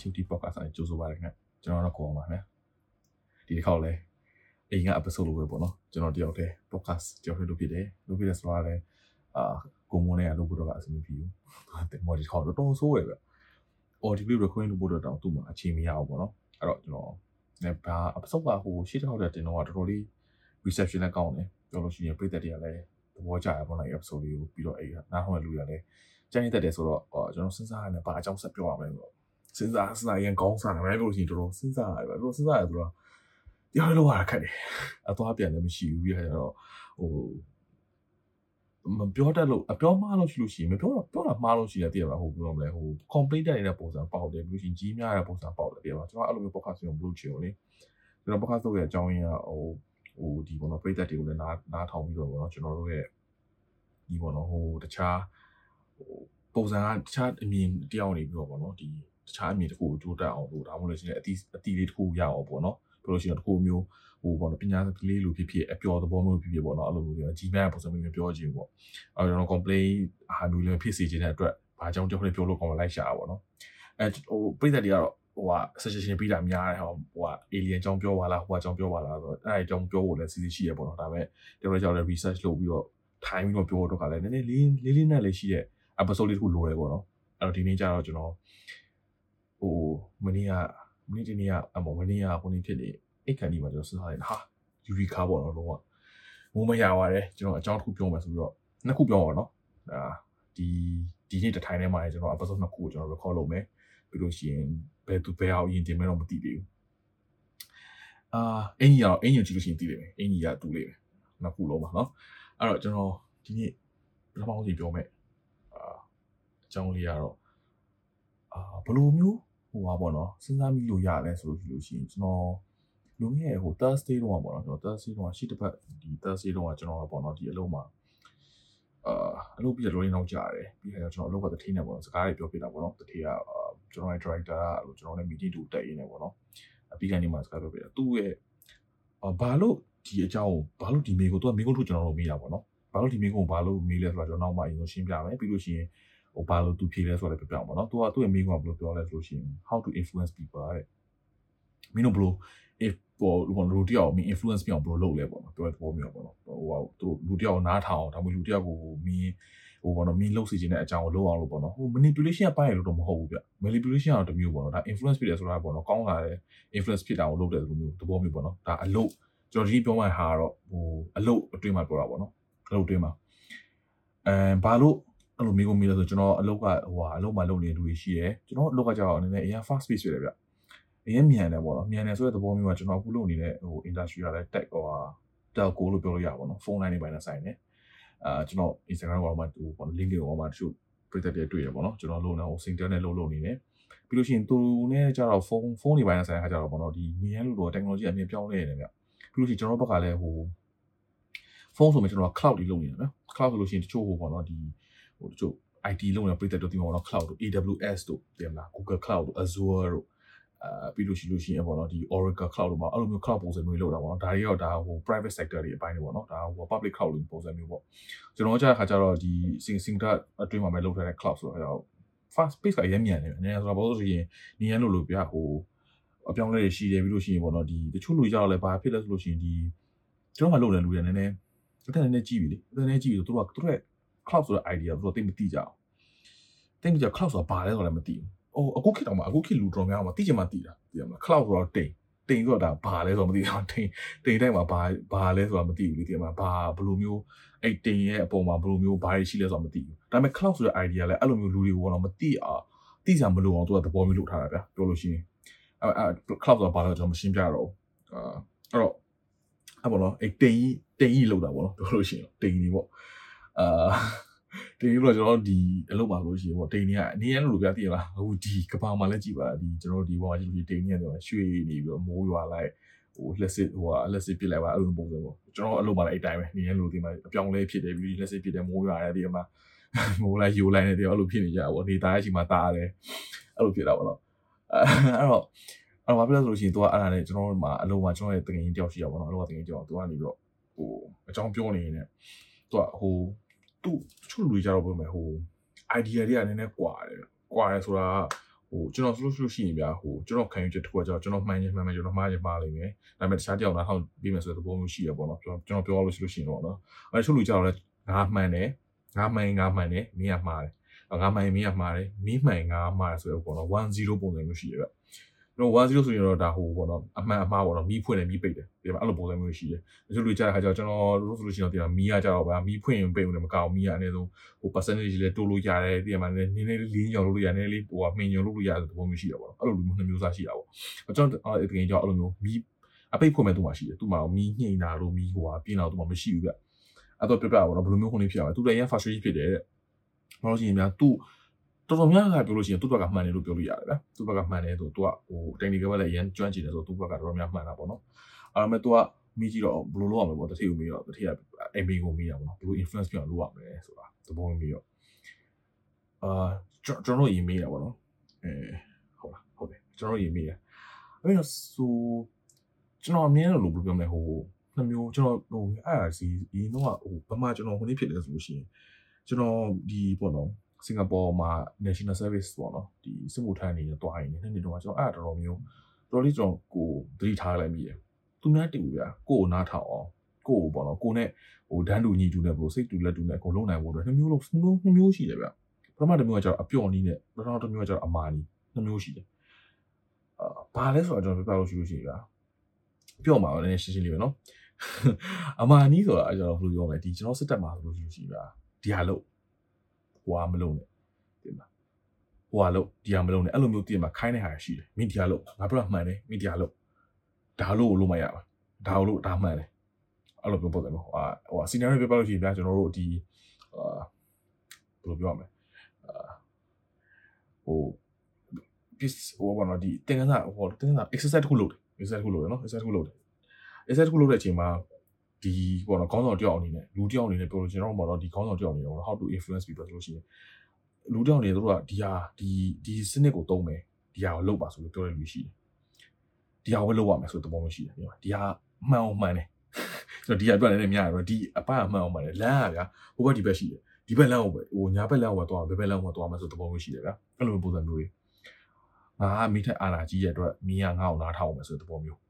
Chimti podcast နဲ့ကြိုဆိုပါရခင်ဗျကျွန်တော်တော့ခေါ်ပါမယ်ဒီတစ်ခေါက်လဲအိမ်က episode လို့ပဲပေါ့နော်ကျွန်တော်တယောက်တည်း podcast တယောက်တည်းလုပ်ဖြစ်တယ်လုပ်ဖြစ်တယ်ဆိုတာလည်းအာကိုမွန်နဲ့လုပ်ဖို့တော့အဆင်မပြေဘူးတင်မော်ဒီခေါက်တော့တော်ဆိုးရယ်ဗျ audio recording လုပ်ဖို့တော့တောင်သူ့မှာအချိန်မရဘူးပေါ့နော်အဲ့တော့ကျွန်တော်လည်းဘာ episode ကဟိုရှေ့တစ်ခေါက်တည်းတင်တော့တော်တော်လေး reception နဲ့ကောင်းတယ်ပြောလို့ရှိရင်ပြည်သက်တွေကလည်းသဘောကျရပေါ့နော် episode လေးကိုပြီးတော့အဲ့နားထောင်ရလူရလည်းကြိုက်နေတတ်တယ်ဆိုတော့ကျွန်တော်စဉ်းစားရနေပါအကြောင်းဆက်ပြောရမယ်ဆိုတော့ စဉ်းစားစဉ်းစားရင်ကောင်းစားတယ်ပဲလို့ရှိရင်တော်တော်စဉ်းစားရတယ်ပဲတော်စဉ်းစားရဆိုတော့တရားလို့ရခက်တယ်အသွားပြန်လည်းမရှိဘူးပြီးတော့ဟိုမပြောတတ်လို့အပြောမှားလို့ရှိလို့ရှိရင်မပြောတော့ပြောတာမှားလို့ရှိတယ်တည်ရပါဟိုပြောမလဲဟို complete တက်နေတဲ့ပုံစံပေါက်တယ်ပြီးလို့ရှိရင်ကြီးများတဲ့ပုံစံပေါက်တယ်တည်ရပါကျွန်တော်အဲ့လိုမျိုး podcast ကိုမလုပ်ချင်ဘူးလေကျွန်တော် podcast လုပ်ရဲ့အကြောင်းရင်းကဟိုဟိုဒီပေါ့နော်ပရိသတ်တွေကိုလည်းနားနားထောင်ပြီးတော့ပေါ့နော်ကျွန်တော်တို့ရဲ့ဒီပေါ့နော်ဟိုတခြားဟိုပုံစံကတခြားအမြင်တယောက်နေပြီးတော့ပေါ့နော်ဒီ တခြားအမြင်တစ်ခုကိုတိုးတက်အောင်လို့ဒါမှမဟုတ်လို့ရှိရင်အတီးအတီးလေးတစ်ခုရအောင်ပေါ့နော်ပြောလို့ရှိရင်တစ်ခုမျိုးဟိုပေါ့နော်ပညာကလေးလိုဖြစ်ဖြစ်အပျော်သဘောမျိုးဖြစ်ဖြစ်ပေါ့နော်အဲ့လိုမျိုးကြီးမန်းပုံစံမျိုးပြောချင်ပေါ့အဲ့တော့ complain ဟာမျိုးလည်းဖြစ်စေချင်တဲ့အတွက်ဘာကြောင့်ကြောက်နေပြောလို့ကောင်းလိုက်ရှာပါပေါ့နော်အဲဟိုပြည်သက်တွေကတော့ဟိုက suggestion ပေးတာများတယ်ဟိုဟိုက alien အကြောင်းပြောပါလားဟိုကအကြောင်းပြောပါလားဆိုတော့အဲ့အကြောင်းပြောဖို့လည်းစီစီရှိရပေါ့နော်ဒါပေမဲ့ကျွန်တော်ကြောင့်လည်း research လုပ်ပြီးတော့ထိုင်ပြီးတော့ပြောတော့ကလည်းနည်းနည်းလေးလေးလေးနဲ့လေးရှိတဲ့ episode လေးတစ်ခုလိုတယ်ပေါ့နော်အဲ့တော့ဒီနေ့ကျတော့ကျွန်တော် ဟိုမနေ့ကမနေ့ဒီနေ့ကအမမနေ့ကခုနေ့ဖြစ်နေအိတ်ခန်ဒီမှာကျွန်တော်စဉ်းစားနေတာဟာယူရီကားပေါ့နော်လုံးဝမိုးမရပါတယ်ကျွန်တော်အကြောင်းတစ်ခုပြောမယ်ဆိုပြီးတော့နှစ်ခုပြောပါတော့အာဒီဒီနေ့တထိုင်ထဲမှာကျွန်တော် episode နှစ်ခုကိုကျွန်တော် record လုပ်မယ်ပြီးလို့ရှိရင်ဘယ်သူဘယ်အောင်ရင်တင်မဲတော့မသိသေးဘူးအာအင်ကြီးကတော့အင်ကြီးကိုကြည့်လို့ရှိရင်သိလိမ့်မယ်အင်ကြီးကတူလိမ့်မယ်နှစ်ခုလုံးပါနော်အဲ့တော့ကျွန်တော်ဒီနေ့ပထမဆုံးပြောမယ်အာအကြောင်းလေးကတော့အာဘလိုမျိုး ဟိုပါပေါ့နော်စဉ်းစားမိလို့ရတယ်ဆိုလို့ရှိလို့ရှိရင်ကျွန်တော်လူငယ်ဟို Thursday တော့ပေါ့နော်ကျွန်တော် Thursday တော့ရှေ့တစ်ပတ်ဒီ Thursday တော့ကျွန်တော်ပေါ့နော်ဒီအလုံးမှာအာအလုပ်ပြတော့ရင်းတော့ကြားတယ်ပြီးခါကျကျွန်တော်အလုပ်ကတထိနေပေါ့နော်စကားတွေပြောပြတာပေါ့နော်တထိကကျွန်တော်ရဲ့ director ကကျွန်တော်နဲ့ meeting တူတက်ရင်းနေပေါ့နော်အပြီးကနေမှစကားပြောပြတာသူ့ရဲ့ဘာလို့ဒီအကြောင်းဘာလို့ဒီမေကိုသူကမေကုန်းထုတ်ကျွန်တော်တို့မေးတာပေါ့နော်ဘာလို့ဒီမေကုန်းကိုဘာလို့မေးလဲဆိုတော့ကျွန်တော်နောက်မှအရင်ဆုံးရှင်းပြမယ်ပြီးလို့ရှိရင် ဟိုဘာလို့သူဖြေလဲဆိုတော့လည်းပြပြအောင်ပေါ့နော်သူကသူ့ရဲ့မေကုန်းကဘယ်လိုပြောလဲဆိုလို့ရှိရင် how to influence people တဲ့မင်းတို့ဘယ်လို if ပေါ်လူတယောက်မင်း influence ပြအောင်ဘယ်လိုလုပ်လဲပေါ့နော်ပြောတဲ့ပုံမျိုးပေါ့နော်ဟိုဟာသူလူတယောက်နားထောင်ဒါမှမဟုတ်လူတယောက်ကိုမင်းဟိုပေါ့နော်မင်းလှုပ်စီခြင်းတဲ့အကြောင်းကိုလုပ်အောင်လို့ပေါ့နော်ဟို manipulation ကပိုင်းရလို့တော့မဟုတ်ဘူးဗျ manipulation ကတော့တမျိုးပေါ့နော်ဒါ influence ဖြစ်တယ်ဆိုတာပေါ့နော်ကောင်းလာတဲ့ influence ဖြစ်တာကိုလုပ်တယ်ဆိုလိုမျိုးသဘောမျိုးပေါ့နော်ဒါအလုပ်ကျွန်တော်ဒီပြောမှဟာတော့ဟိုအလုပ်အတွင်းမှာပြောတာပေါ့နော်အလုပ်အတွင်းမှာအဲဘာလို့ အဲ့လိုမျိုးကိုမိလဲဆိုကျွန်တော်အလုပ်ကဟိုဟာအလုပ်မှာလုပ်နေတဲ့လူတွေရှိတယ်ကျွန်တော်အလုပ်ကကြောက်အနေနဲ့အရင် fast pace ဖြစ်တယ်ဗျအရင်မြန်တယ်ပေါ့နော်မြန်တယ်ဆိုတဲ့သဘောမျိုးကကျွန်တော်အခုလုပ်နေတဲ့ဟို industry ကလည်း tech ဟိုဟာ telco လို့ပြောလို့ရပါတော့ဖုန်းလိုင်းတွေပိုင်းနဲ့ဆိုင်တယ်အာကျွန်တော် Instagram ပေါ်မှာဟိုပေါ့ link တွေပေါ်မှာတချို့ပြသက်တွေတွေ့ရပေါ့နော်ကျွန်တော်လုပ်နေဟို Signal နဲ့လုပ်လုပ်နေတယ်ပြီးလို့ရှိရင်သူနဲ့ကြတော့ဖုန်းဖုန်းတွေပိုင်းနဲ့ဆိုင်တဲ့ခါကျတော့ပေါ့နော်ဒီနေရလို့တော့ technology အမြင်ပြောင်းလဲနေတယ်ဗျပြီးလို့ရှိရင်ကျွန်တော်ဘက်ကလည်းဟိုဖုန်းဆိုမှကျွန်တော် cloud တွေလုပ်နေတာနော် cloud ဆိုလို့ရှိရင်တချို့ဟိုပေါ့နော်ဒီ ဟိုတချို့ IT လုပ်နေတဲ့ပြည်သက်တို့ဒီမှာပေါ့နော် cloud တို့ AWS တို့တင်မလား Google Cloud တို့ Azure တို့အာပြီးလို့ရှိလို့ရှိရင်ပေါ့နော်ဒီ Oracle Cloud တို့မှာအဲ့လိုမျိုး cloud ပုံစံမျိုးလောက်တာပေါ့နော်ဒါတွေတော့ဒါဟို private sector တွေအပိုင်းတွေပေါ့နော်ဒါဟို public cloud လိုပုံစံမျိုးပေါ့ကျွန်တော်ကြားတဲ့ခါကျတော့ဒီ sing single အတွင်းမှာပဲလောက်ထားတဲ့ cloud ဆိုတော့ fast pace ကအရင်မြန်တယ်အနေနဲ့ဆိုတော့ဘာလို့ဆိုရင်နေရလို့လို့ပြဟိုအပြောင်းလဲရှိတယ်ပြီးလို့ရှိရင်ပေါ့နော်ဒီတချို့လူကြတော့လည်းဘာဖြစ်လဲဆိုလို့ရှိရင်ဒီကျွန်တော်မှလုပ်တဲ့လူတွေနည်းနည်းအတက်နည်းနည်းကြည့်ပြီလေအတက်နည်းကြည့်ပြီဆိုတော့သူတို့ကသူတို့ရဲ့ cloud ဆိုတဲ့ idea သူတို့သိမသိကြအောင်သိမကြ cloud ဆိုတာဘာလဲဆိုတော့လည်းမသိဘူးဟိုအခုခေတ်တော့မှအခုခေတ်လူတော်များမှာသိချင်မှသိတာသိရမလား cloud ဆိုတော့တိမ်တိမ်ဆိုတော့ဒါဘာလဲဆိုတော့မသိတော့တိမ်တိမ်တိုင်းမှာဘာဘာလဲဆိုတော့မသိဘူးလေသိရမလားဘာဘယ်လိုမျိုးအဲ့တိမ်ရဲ့အပေါ်မှာဘယ်လိုမျိုးဘာတွေရှိလဲဆိုတော့မသိဘူးဒါပေမဲ့ cloud ဆိုတဲ့ idea လဲအဲ့လိုမျိုးလူတွေကတော့မသိအောင်သိစရာမလိုအောင်သူကသဘောမျိုးလုပ်ထားတာဗျာပြောလို့ရှိရင်အဲ့အဲ့ cloud ဆိုတာဘာလဲကျွန်တော်မရှင်းပြတော့ဘူးအာအဲ့တော့အဲ့ပေါ့နော်အဲ့တိမ်ကြီးတိမ်ကြီးလောက်တာပေါ့နော်ပြောလို့ရှိရင်တိမ်ကြီးပေါ့ အာတင်ပြီးတော့ကျွန်တော်ဒီအလုပ်ပါလို့ရှိရင်ပေါ့တိန်နေကအနည်းငယ်လို့ပြသိရလားဟိုဒီကပောင်မှာလည်းကြည့်ပါဒီကျွန်တော်ဒီဘောမှာကြည့်ပြီးတိန်နေကတော့ရွှေနေပြီးတော့မိုးရွာလိုက်ဟိုလက်စစ်ဟိုလက်စစ်ပြစ်လိုက်ပါအဲ့လိုပုံစံပေါ့ကျွန်တော်အလုပ်ပါလည်းအဲ့တိုင်းပဲနေရလို့ဒီမှာအပြောင်းလဲဖြစ်တယ်ပြီးလက်စစ်ပြစ်တယ်မိုးရွာတယ်ဒီမှာမိုးလိုက်ယူလိုက်နေတယ်အဲ့လိုဖြစ်နေကြပေါ့နေတာရဲ့အချိန်မှာတားတယ်အဲ့လိုဖြစ်တာပေါ့နော်အဲ့တော့အဲ့တော့ဘာဖြစ်လဲဆိုလို့ရှိရင် तू ကအဲ့ဒါနဲ့ကျွန်တော်တို့မှာအလုပ်မှာကျွန်တော်ရဲ့တကယ်ကြီးတယောက်ရှိရပါတော့အလုပ်ကတကယ်ကြီးတယောက် तू ကနေပြီးတော့ဟိုအကြောင်းပြောနေနေ तू ကဟို သူ့တချို့လူတွေကြတော့ပြောမယ်ဟို idea တွေကနည်းနည်းကွာတယ်ကွာတယ်ဆိုတာဟဟိုကျွန်တော်ဆိုလို့ဆိုလို့ရှိရင်ဗျာဟိုကျွန်တော်ခံယူချက်တစ်ခုကကြောင့်ကျွန်တော်မှန်ရင်မှန်မယ်ကျွန်တော်မှားရင်မှားလိမ့်မယ်ဒါပေမဲ့တခြားတယောက်နားထောင်ပြီးမယ်ဆိုတဲ့သဘောမျိုးရှိရပေါ့နော်ကျွန်တော်ကျွန်တော်ပြောလို့ရှိလို့ရှိရင်တော့နော်အဲချို့လူကြောက်လဲငါမှန်တယ်ငါမှန်ငါမှန်တယ်မင်းကမှားတယ်ငါမှန်မင်းကမှားတယ်မင်းမှန်ငါမှားတယ်ဆိုတော့ပေါ့နော်10ပုံစံမျိုးရှိရဗျကျွန် တော်10ဆိုရင်တော့ဒါဟိုပေါ့နော်အမှန်အမှားပေါ့နော်မီးဖွင့်တယ်မီးပိတ်တယ်ဒီမှာအဲ့လိုပုံစံမျိုးရှိတယ်တချို့လူကြားတဲ့ခါကျတော့ကျွန်တော်တို့ဆိုလို့ရှိရင်တော့ဒီမှာမီးကကြတော့ဗျာမီးဖွင့်ရင်ပိတ်ဦးတယ်မကောက်မီးကအနည်းဆုံးဟို percentage လေးတိုးလို့ရတယ်ဒီမှာနည်းနည်းလေးလင်းကြောင်လို့ရတယ်နည်းနည်းလေးဟိုမှင်ညုံလို့ရတယ်ဆိုတဲ့ပုံမျိုးရှိတာပေါ့နော်အဲ့လိုလူမျိုးနှစ်မျိုးစားရှိတာပေါ့ကျွန်တော်အဲ့ဒီကြောင့်အဲ့လိုမျိုးမီးအပိတ်ဖွင့်မဲ့သူမှရှိတယ်သူမှမီးညှိနေတာလို့မီးဟိုဟာပြင်းတော့သူမှမရှိဘူးဗျအဲ့တော့ပြပြပါတော့ဘယ်လိုမျိုးခုနေဖြစ်ရလဲသူလည်းရ frustration ဖြစ်တယ်တဲ့ဘာလို့ရှိရင်များသူ တော်တော်များများကပြောလို့ရှိရင်သူ့ဘက်ကမှန်တယ်လို့ပြောလို့ရတယ်ဗျသူ့ဘက်ကမှန်တယ်ဆိုသူကဟို technical ဘက်လည်းအရင်ကျွမ်းကျင်တယ်ဆိုသူ့ဘက်ကတော်တော်များမှန်တာပေါ့နော်အဲ့ဒါမဲ့သူကမိကြည့်တော့ဘယ်လိုလုပ်ရမလဲပေါ့တတိယကိုမိတော့တတိယ MB ကိုမိတာပေါ့နော်ဘယ်လို influence ပြောင်းလုပ်ရမလဲဆိုတာသဘောမိတော့အာကျွန်တော်တို့ရေးမိတာပေါ့နော်အဲဟုတ်လားဟုတ်တယ်ကျွန်တော်ရေးမိတယ်အဲ့တော့ဆိုကျွန်တော်အမြင်လို့ဘယ်လိုပြောမလဲဟိုနှစ်မျိုးကျွန်တော်ဟိုအဲ့ဒါစီဒီတော့ဟိုဘာမှကျွန်တော်ဟိုနေ့ဖြစ်တယ်ဆိုလို့ရှိရင်ကျွန်တော်ဒီပေါ့နော် စင်ကာပူမှာ national service ပေါ့နော်ဒီစစ်မှုထမ်းနေနေတွားနေနေနှစ်နှစ်တော့ကျွန်တော်အဲ့ဒါတော်တော်မျိုးတော်လေးကျွန်တော်ကိုသတိထားလိုက်မိတယ်သူများတူဗျာကိုကိုနားထောင်အောင်ကိုကိုပေါ့နော်ကိုနဲ့ဟိုဒန်းတူညီတူနဲ့ဘလို့စိတ်တူလက်တူနဲ့အကုန်လုံးနိုင်ဖို့အတွက်နှစ်မျိုးလုံးနှစ်မျိုးနှစ်မျိုးရှိတယ်ဗျာပထမတစ်မျိုးကကျတော့အပျော်နီးနဲ့ပထမတစ်မျိုးကကျတော့အမာနီးနှစ်မျိုးရှိတယ်အာဘာလဲဆိုတော့ကျွန်တော်ပြောပြလို့ရှိလို့ရှိရင်ဗျာပျော့မှာလည်းရှင်းရှင်းလေးပဲနော်အမာနီးဆိုတာအကျွန်တော်ဘယ်လိုပြောမလဲဒီကျွန်တော်စစ်တက်မှာဆိုလို့ရှိလို့ရှိရင်ဗျာဒီဟာလို့ ဟွာမလို့နဲ့တင်ပါဟွာလို့ဒီဟာမလို့နဲ့အဲ့လိုမျိုးတင်ပါခိုင်းတဲ့ဟာရှိတယ်မင်းဒီဟာလို့ငါပြောမှန်တယ်မင်းဒီဟာလို့ဒါလို့လို့မရပါဒါလို့ဒါမှန်တယ်အဲ့လိုပြောပုံစံမျိုးဟိုဟိုစီနီယာတွေပြောလို့ရှိရင်ဗျာကျွန်တော်တို့ဒီအာဘယ်လိုပြောရမလဲအာဟို piece ဟိုဘာလို့ဒီတင်ကန်းစာဟိုတင်ကန်းစာ exercise တစ်ခုလုပ်တယ် exercise တစ်ခုလုပ်တယ်နော် exercise တစ်ခုလုပ်တယ် exercise တစ်ခုလုပ်တဲ့အချိန်မှာ ဒီပေါ့နော်ခေါင်းဆောင်တယောက်အနေနဲ့လူတယောက်အနေနဲ့ပြောလို့ကျွန်တော်တို့ပေါ့နော်ဒီခေါင်းဆောင်တယောက်အနေနဲ့ how to influence people ဆိုလို့ရှိရင်လူတယောက်အနေနဲ့တို့ကဒီဟာဒီဒီစနစ်ကိုသုံးမယ်ဒီဟာကိုလုပ်ပါဆိုလို့ပြောတဲ့လူရှိတယ်ဒီဟာကိုလုပ်ရမယ်ဆိုတဲ့ပုံမျိုးရှိတယ်ဒီဟာမှန်အောင်မှန်တယ်ကျွန်တော်ဒီဟာပြောနေနေများတယ်ဒီအပအမှန်အောင်မှန်တယ်လမ်းကဗျာဟိုဘက်ဒီဘက်ရှိတယ်ဒီဘက်လမ်းကိုပဲဟိုညာဘက်လမ်းကိုသွားဘယ်ဘက်လမ်းကိုသွားမယ်ဆိုတဲ့ပုံမျိုးရှိတယ်ဗျာအဲ့လိုပုံစံမျိုးတွေငါမိထက်အာနာကြီးရဲ့အတွက်မင်းကငါ့ကိုနားထောင်မယ်ဆိုတဲ့ပုံမျိုး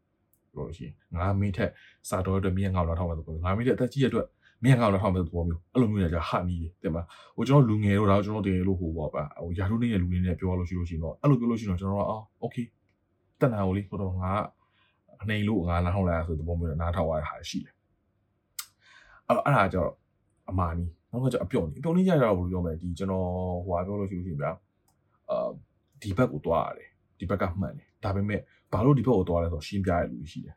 ပြောလို့ရှိရင်9မိနစ်ထက်စာတော်အတွက်မိရငေါလောက်ထောက်မယ်ဆိုပုံ9မိနစ်ထက်အသက်ကြီးရအတွက်မိရငေါလောက်ထောက်မယ်ဆိုပုံမျိုးအဲ့လိုမျိုးနေကြဟာနီးတယ်တင်ပါဟိုကျွန်တော်လူငယ်တို့တော့ကျွန်တော်တကယ်လို့ဟိုပေါ့ပါဟိုယာထုနေတဲ့လူတွေနဲ့ပြောလို့ရှိလို့ရှိရင်တော့အဲ့လိုပြောလို့ရှိရင်တော့ကျွန်တော်ကအော် okay တက်နာကိုလေးတော်တော်ငါအနေလို့ငါနားထောင်လိုက်ရဆိုတဲ့ပုံမျိုးနဲ့နားထောင်ရတာရှိတယ်အဲ့တော့အဲ့ဒါကြောင့်အမာနီနောက်ကကျအပြုံနေအပြုံနေရတာကိုပြောမယ်ဒီကျွန်တော်ဟိုဟာပြောလို့ရှိလို့ရှိရင်ဗျာအာဒီဘက်ကိုသွားရတယ်ဒီဘက်ကမှန်တယ်ဒါပေမဲ့ ဘာလို့ဒီဘက်ကိုသွားလဲဆိုတော့ရှင်းပြရတဲ့လူရှိတယ်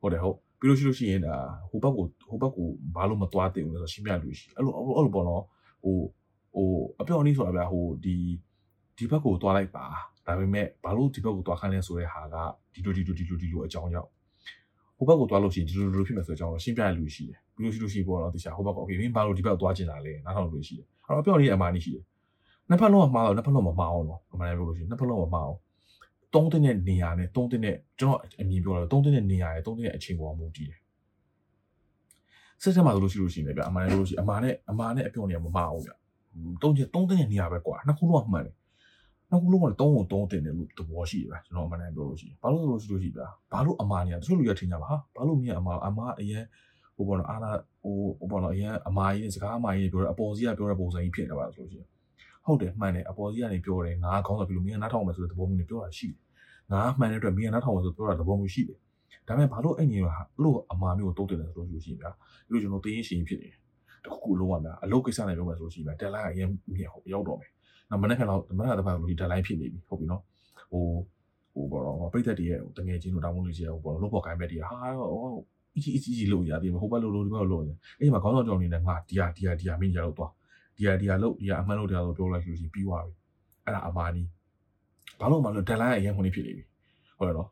ဟုတ်တယ်ဟုတ်ပြီးလို့ရှိလို့ရှိရင်ဒါဟိုဘက်ကိုဟိုဘက်ကိုဘာလို့မသွားတင်ဘူးလဲဆိုတော့ရှင်းပြလူရှိအဲ့လိုအဲ့လိုပေါ့နော်ဟိုဟိုအပြောင်းအနည်းဆိုတာဗျာဟိုဒီဒီဘက်ကိုသွားလိုက်ပါဒါပေမဲ့ဘာလို့ဒီဘက်ကိုသွားခိုင်းလဲဆိုတဲ့ဟာကဒီလိုဒီလိုဒီလိုဒီလိုအကြောင်းကြောင့်ဟိုဘက်ကိုသွားလို့ရှိရင်ဒီလိုဒီလိုဖြစ်မယ်ဆိုတဲ့အကြောင်းတော့ရှင်းပြရလူရှိတယ်ပြီးလို့ရှိလို့ရှိပေါ့နော်တခြားဟိုဘက်ကโอเคမင်းဘာလို့ဒီဘက်ကိုသွားကျင်တာလဲနားထောင်လို့ရှိတယ်အဲ့တော့အပြောင်းအနည်းအမှန်ကြီးရှိတယ်နှစ်ဖက်လုံးကမှားတော့နှစ်ဖက်လုံးမမှားအောင်နော်အမှန်တည်းပြောလို့ရှိရင်နှစ်ဖက်လုံးမမှားအောင် သုံးတဲ့နေရာနဲ့သုံးတဲ့ကျွန်တော်အမြင်ပြောတာသုံးတဲ့နေရာနဲ့သုံးတဲ့အချိန်ပေါ်မူတည်တယ်စစ်စစ်မှာဆိုလို့ရှိလို့ရှိရင်ဗျအမှန်တည်းလို့ရှိအမှန်နဲ့အမှန်နဲ့အပြောင်းနေမမှားအောင်ဗျသုံးချက်သုံးတဲ့နေရာပဲကွာနှစ်ခုလုံးကမှန်တယ်နှစ်ခုလုံးကလည်းသုံးကိုသုံးတင်တယ်လို့သဘောရှိတယ်ဗျကျွန်တော်အမှန်တည်းပြောလို့ရှိရင်ဘာလို့ဆိုလို့ရှိလို့ရှိဗျဘာလို့အမှန်နေရတချို့လူရထင်ကြပါဟာဘာလို့မြင်အမှန်အမှန်အရင်ဟိုဘောနော်အာနာဟိုဟိုဘောနော်အရင်အမားကြီးစကားအမားကြီးပြောတဲ့အပေါ်စီကပြောတဲ့ပုံစံကြီးဖြစ်နေပါဆိုလို့ရှိရင် ဟုတ်တယ်မှန်တယ်အပေါ်စီကနေပြောတယ်ငါခေါင်းဆောင်ပြီလို့မင်းကနားထောင်မယ်ဆိုတဲ့သဘောမျိုးနဲ့ပြောတာရှိတယ်ငါမှန်တဲ့အတွက်မင်းကနားထောင်မယ်ဆိုပြောတာသဘောမျိုးရှိတယ်ဒါပေမဲ့ဘာလို့အဲ့ညီကအဲ့လိုအမားမျိုးကိုတုံးတယ်ဆိုလို့ရှိရင်ဗျာဒီလိုကျွန်တော်တင်းရှင်ဖြစ်နေတယ်တခုခုလုံးဝဗျာအလုပ်ကိစ္စနဲ့ပြောမယ်ဆိုလို့ရှိရင်တက်လိုင်းအရင်မြင်ဟုတ်ရောက်တော့မယ်နောက်မနေ့ကလောက်မနေ့ကတပတ်လို့ဒီတက်လိုင်းဖြစ်နေပြီဟုတ်ပြီနော်ဟိုဟိုဘောတော့ပိတ်သက်တည်းရဲ့တငယ်ချင်းတို့တောင်းလို့ရှိရဟိုဘောလို့ပေါ်ကိုင်းမဲ့တည်းဟာတော့အကြီးအကြီးလို့ရသေးတယ်ဟိုဘက်လို့လို့ဒီဘက်လို့လို့အဲ့ဒီမှာခေါင်းဆောင်ကြောင်နေနဲ့ငါဒီဟာဒီဟာဒီဟာမင်းကြတော့သွား ဒီဟာဒီဟာလို့ဒီဟာအမှန်လို့တရားလို့ပြောလိုက်လို့ရှိရင်ပြီးသွားပြီအဲ့ဒါအမာနီးဘာလို့မှလို့တက်လိုင်းအရင်ခုနေဖြစ်နေပြီဟုတ်တယ်နော်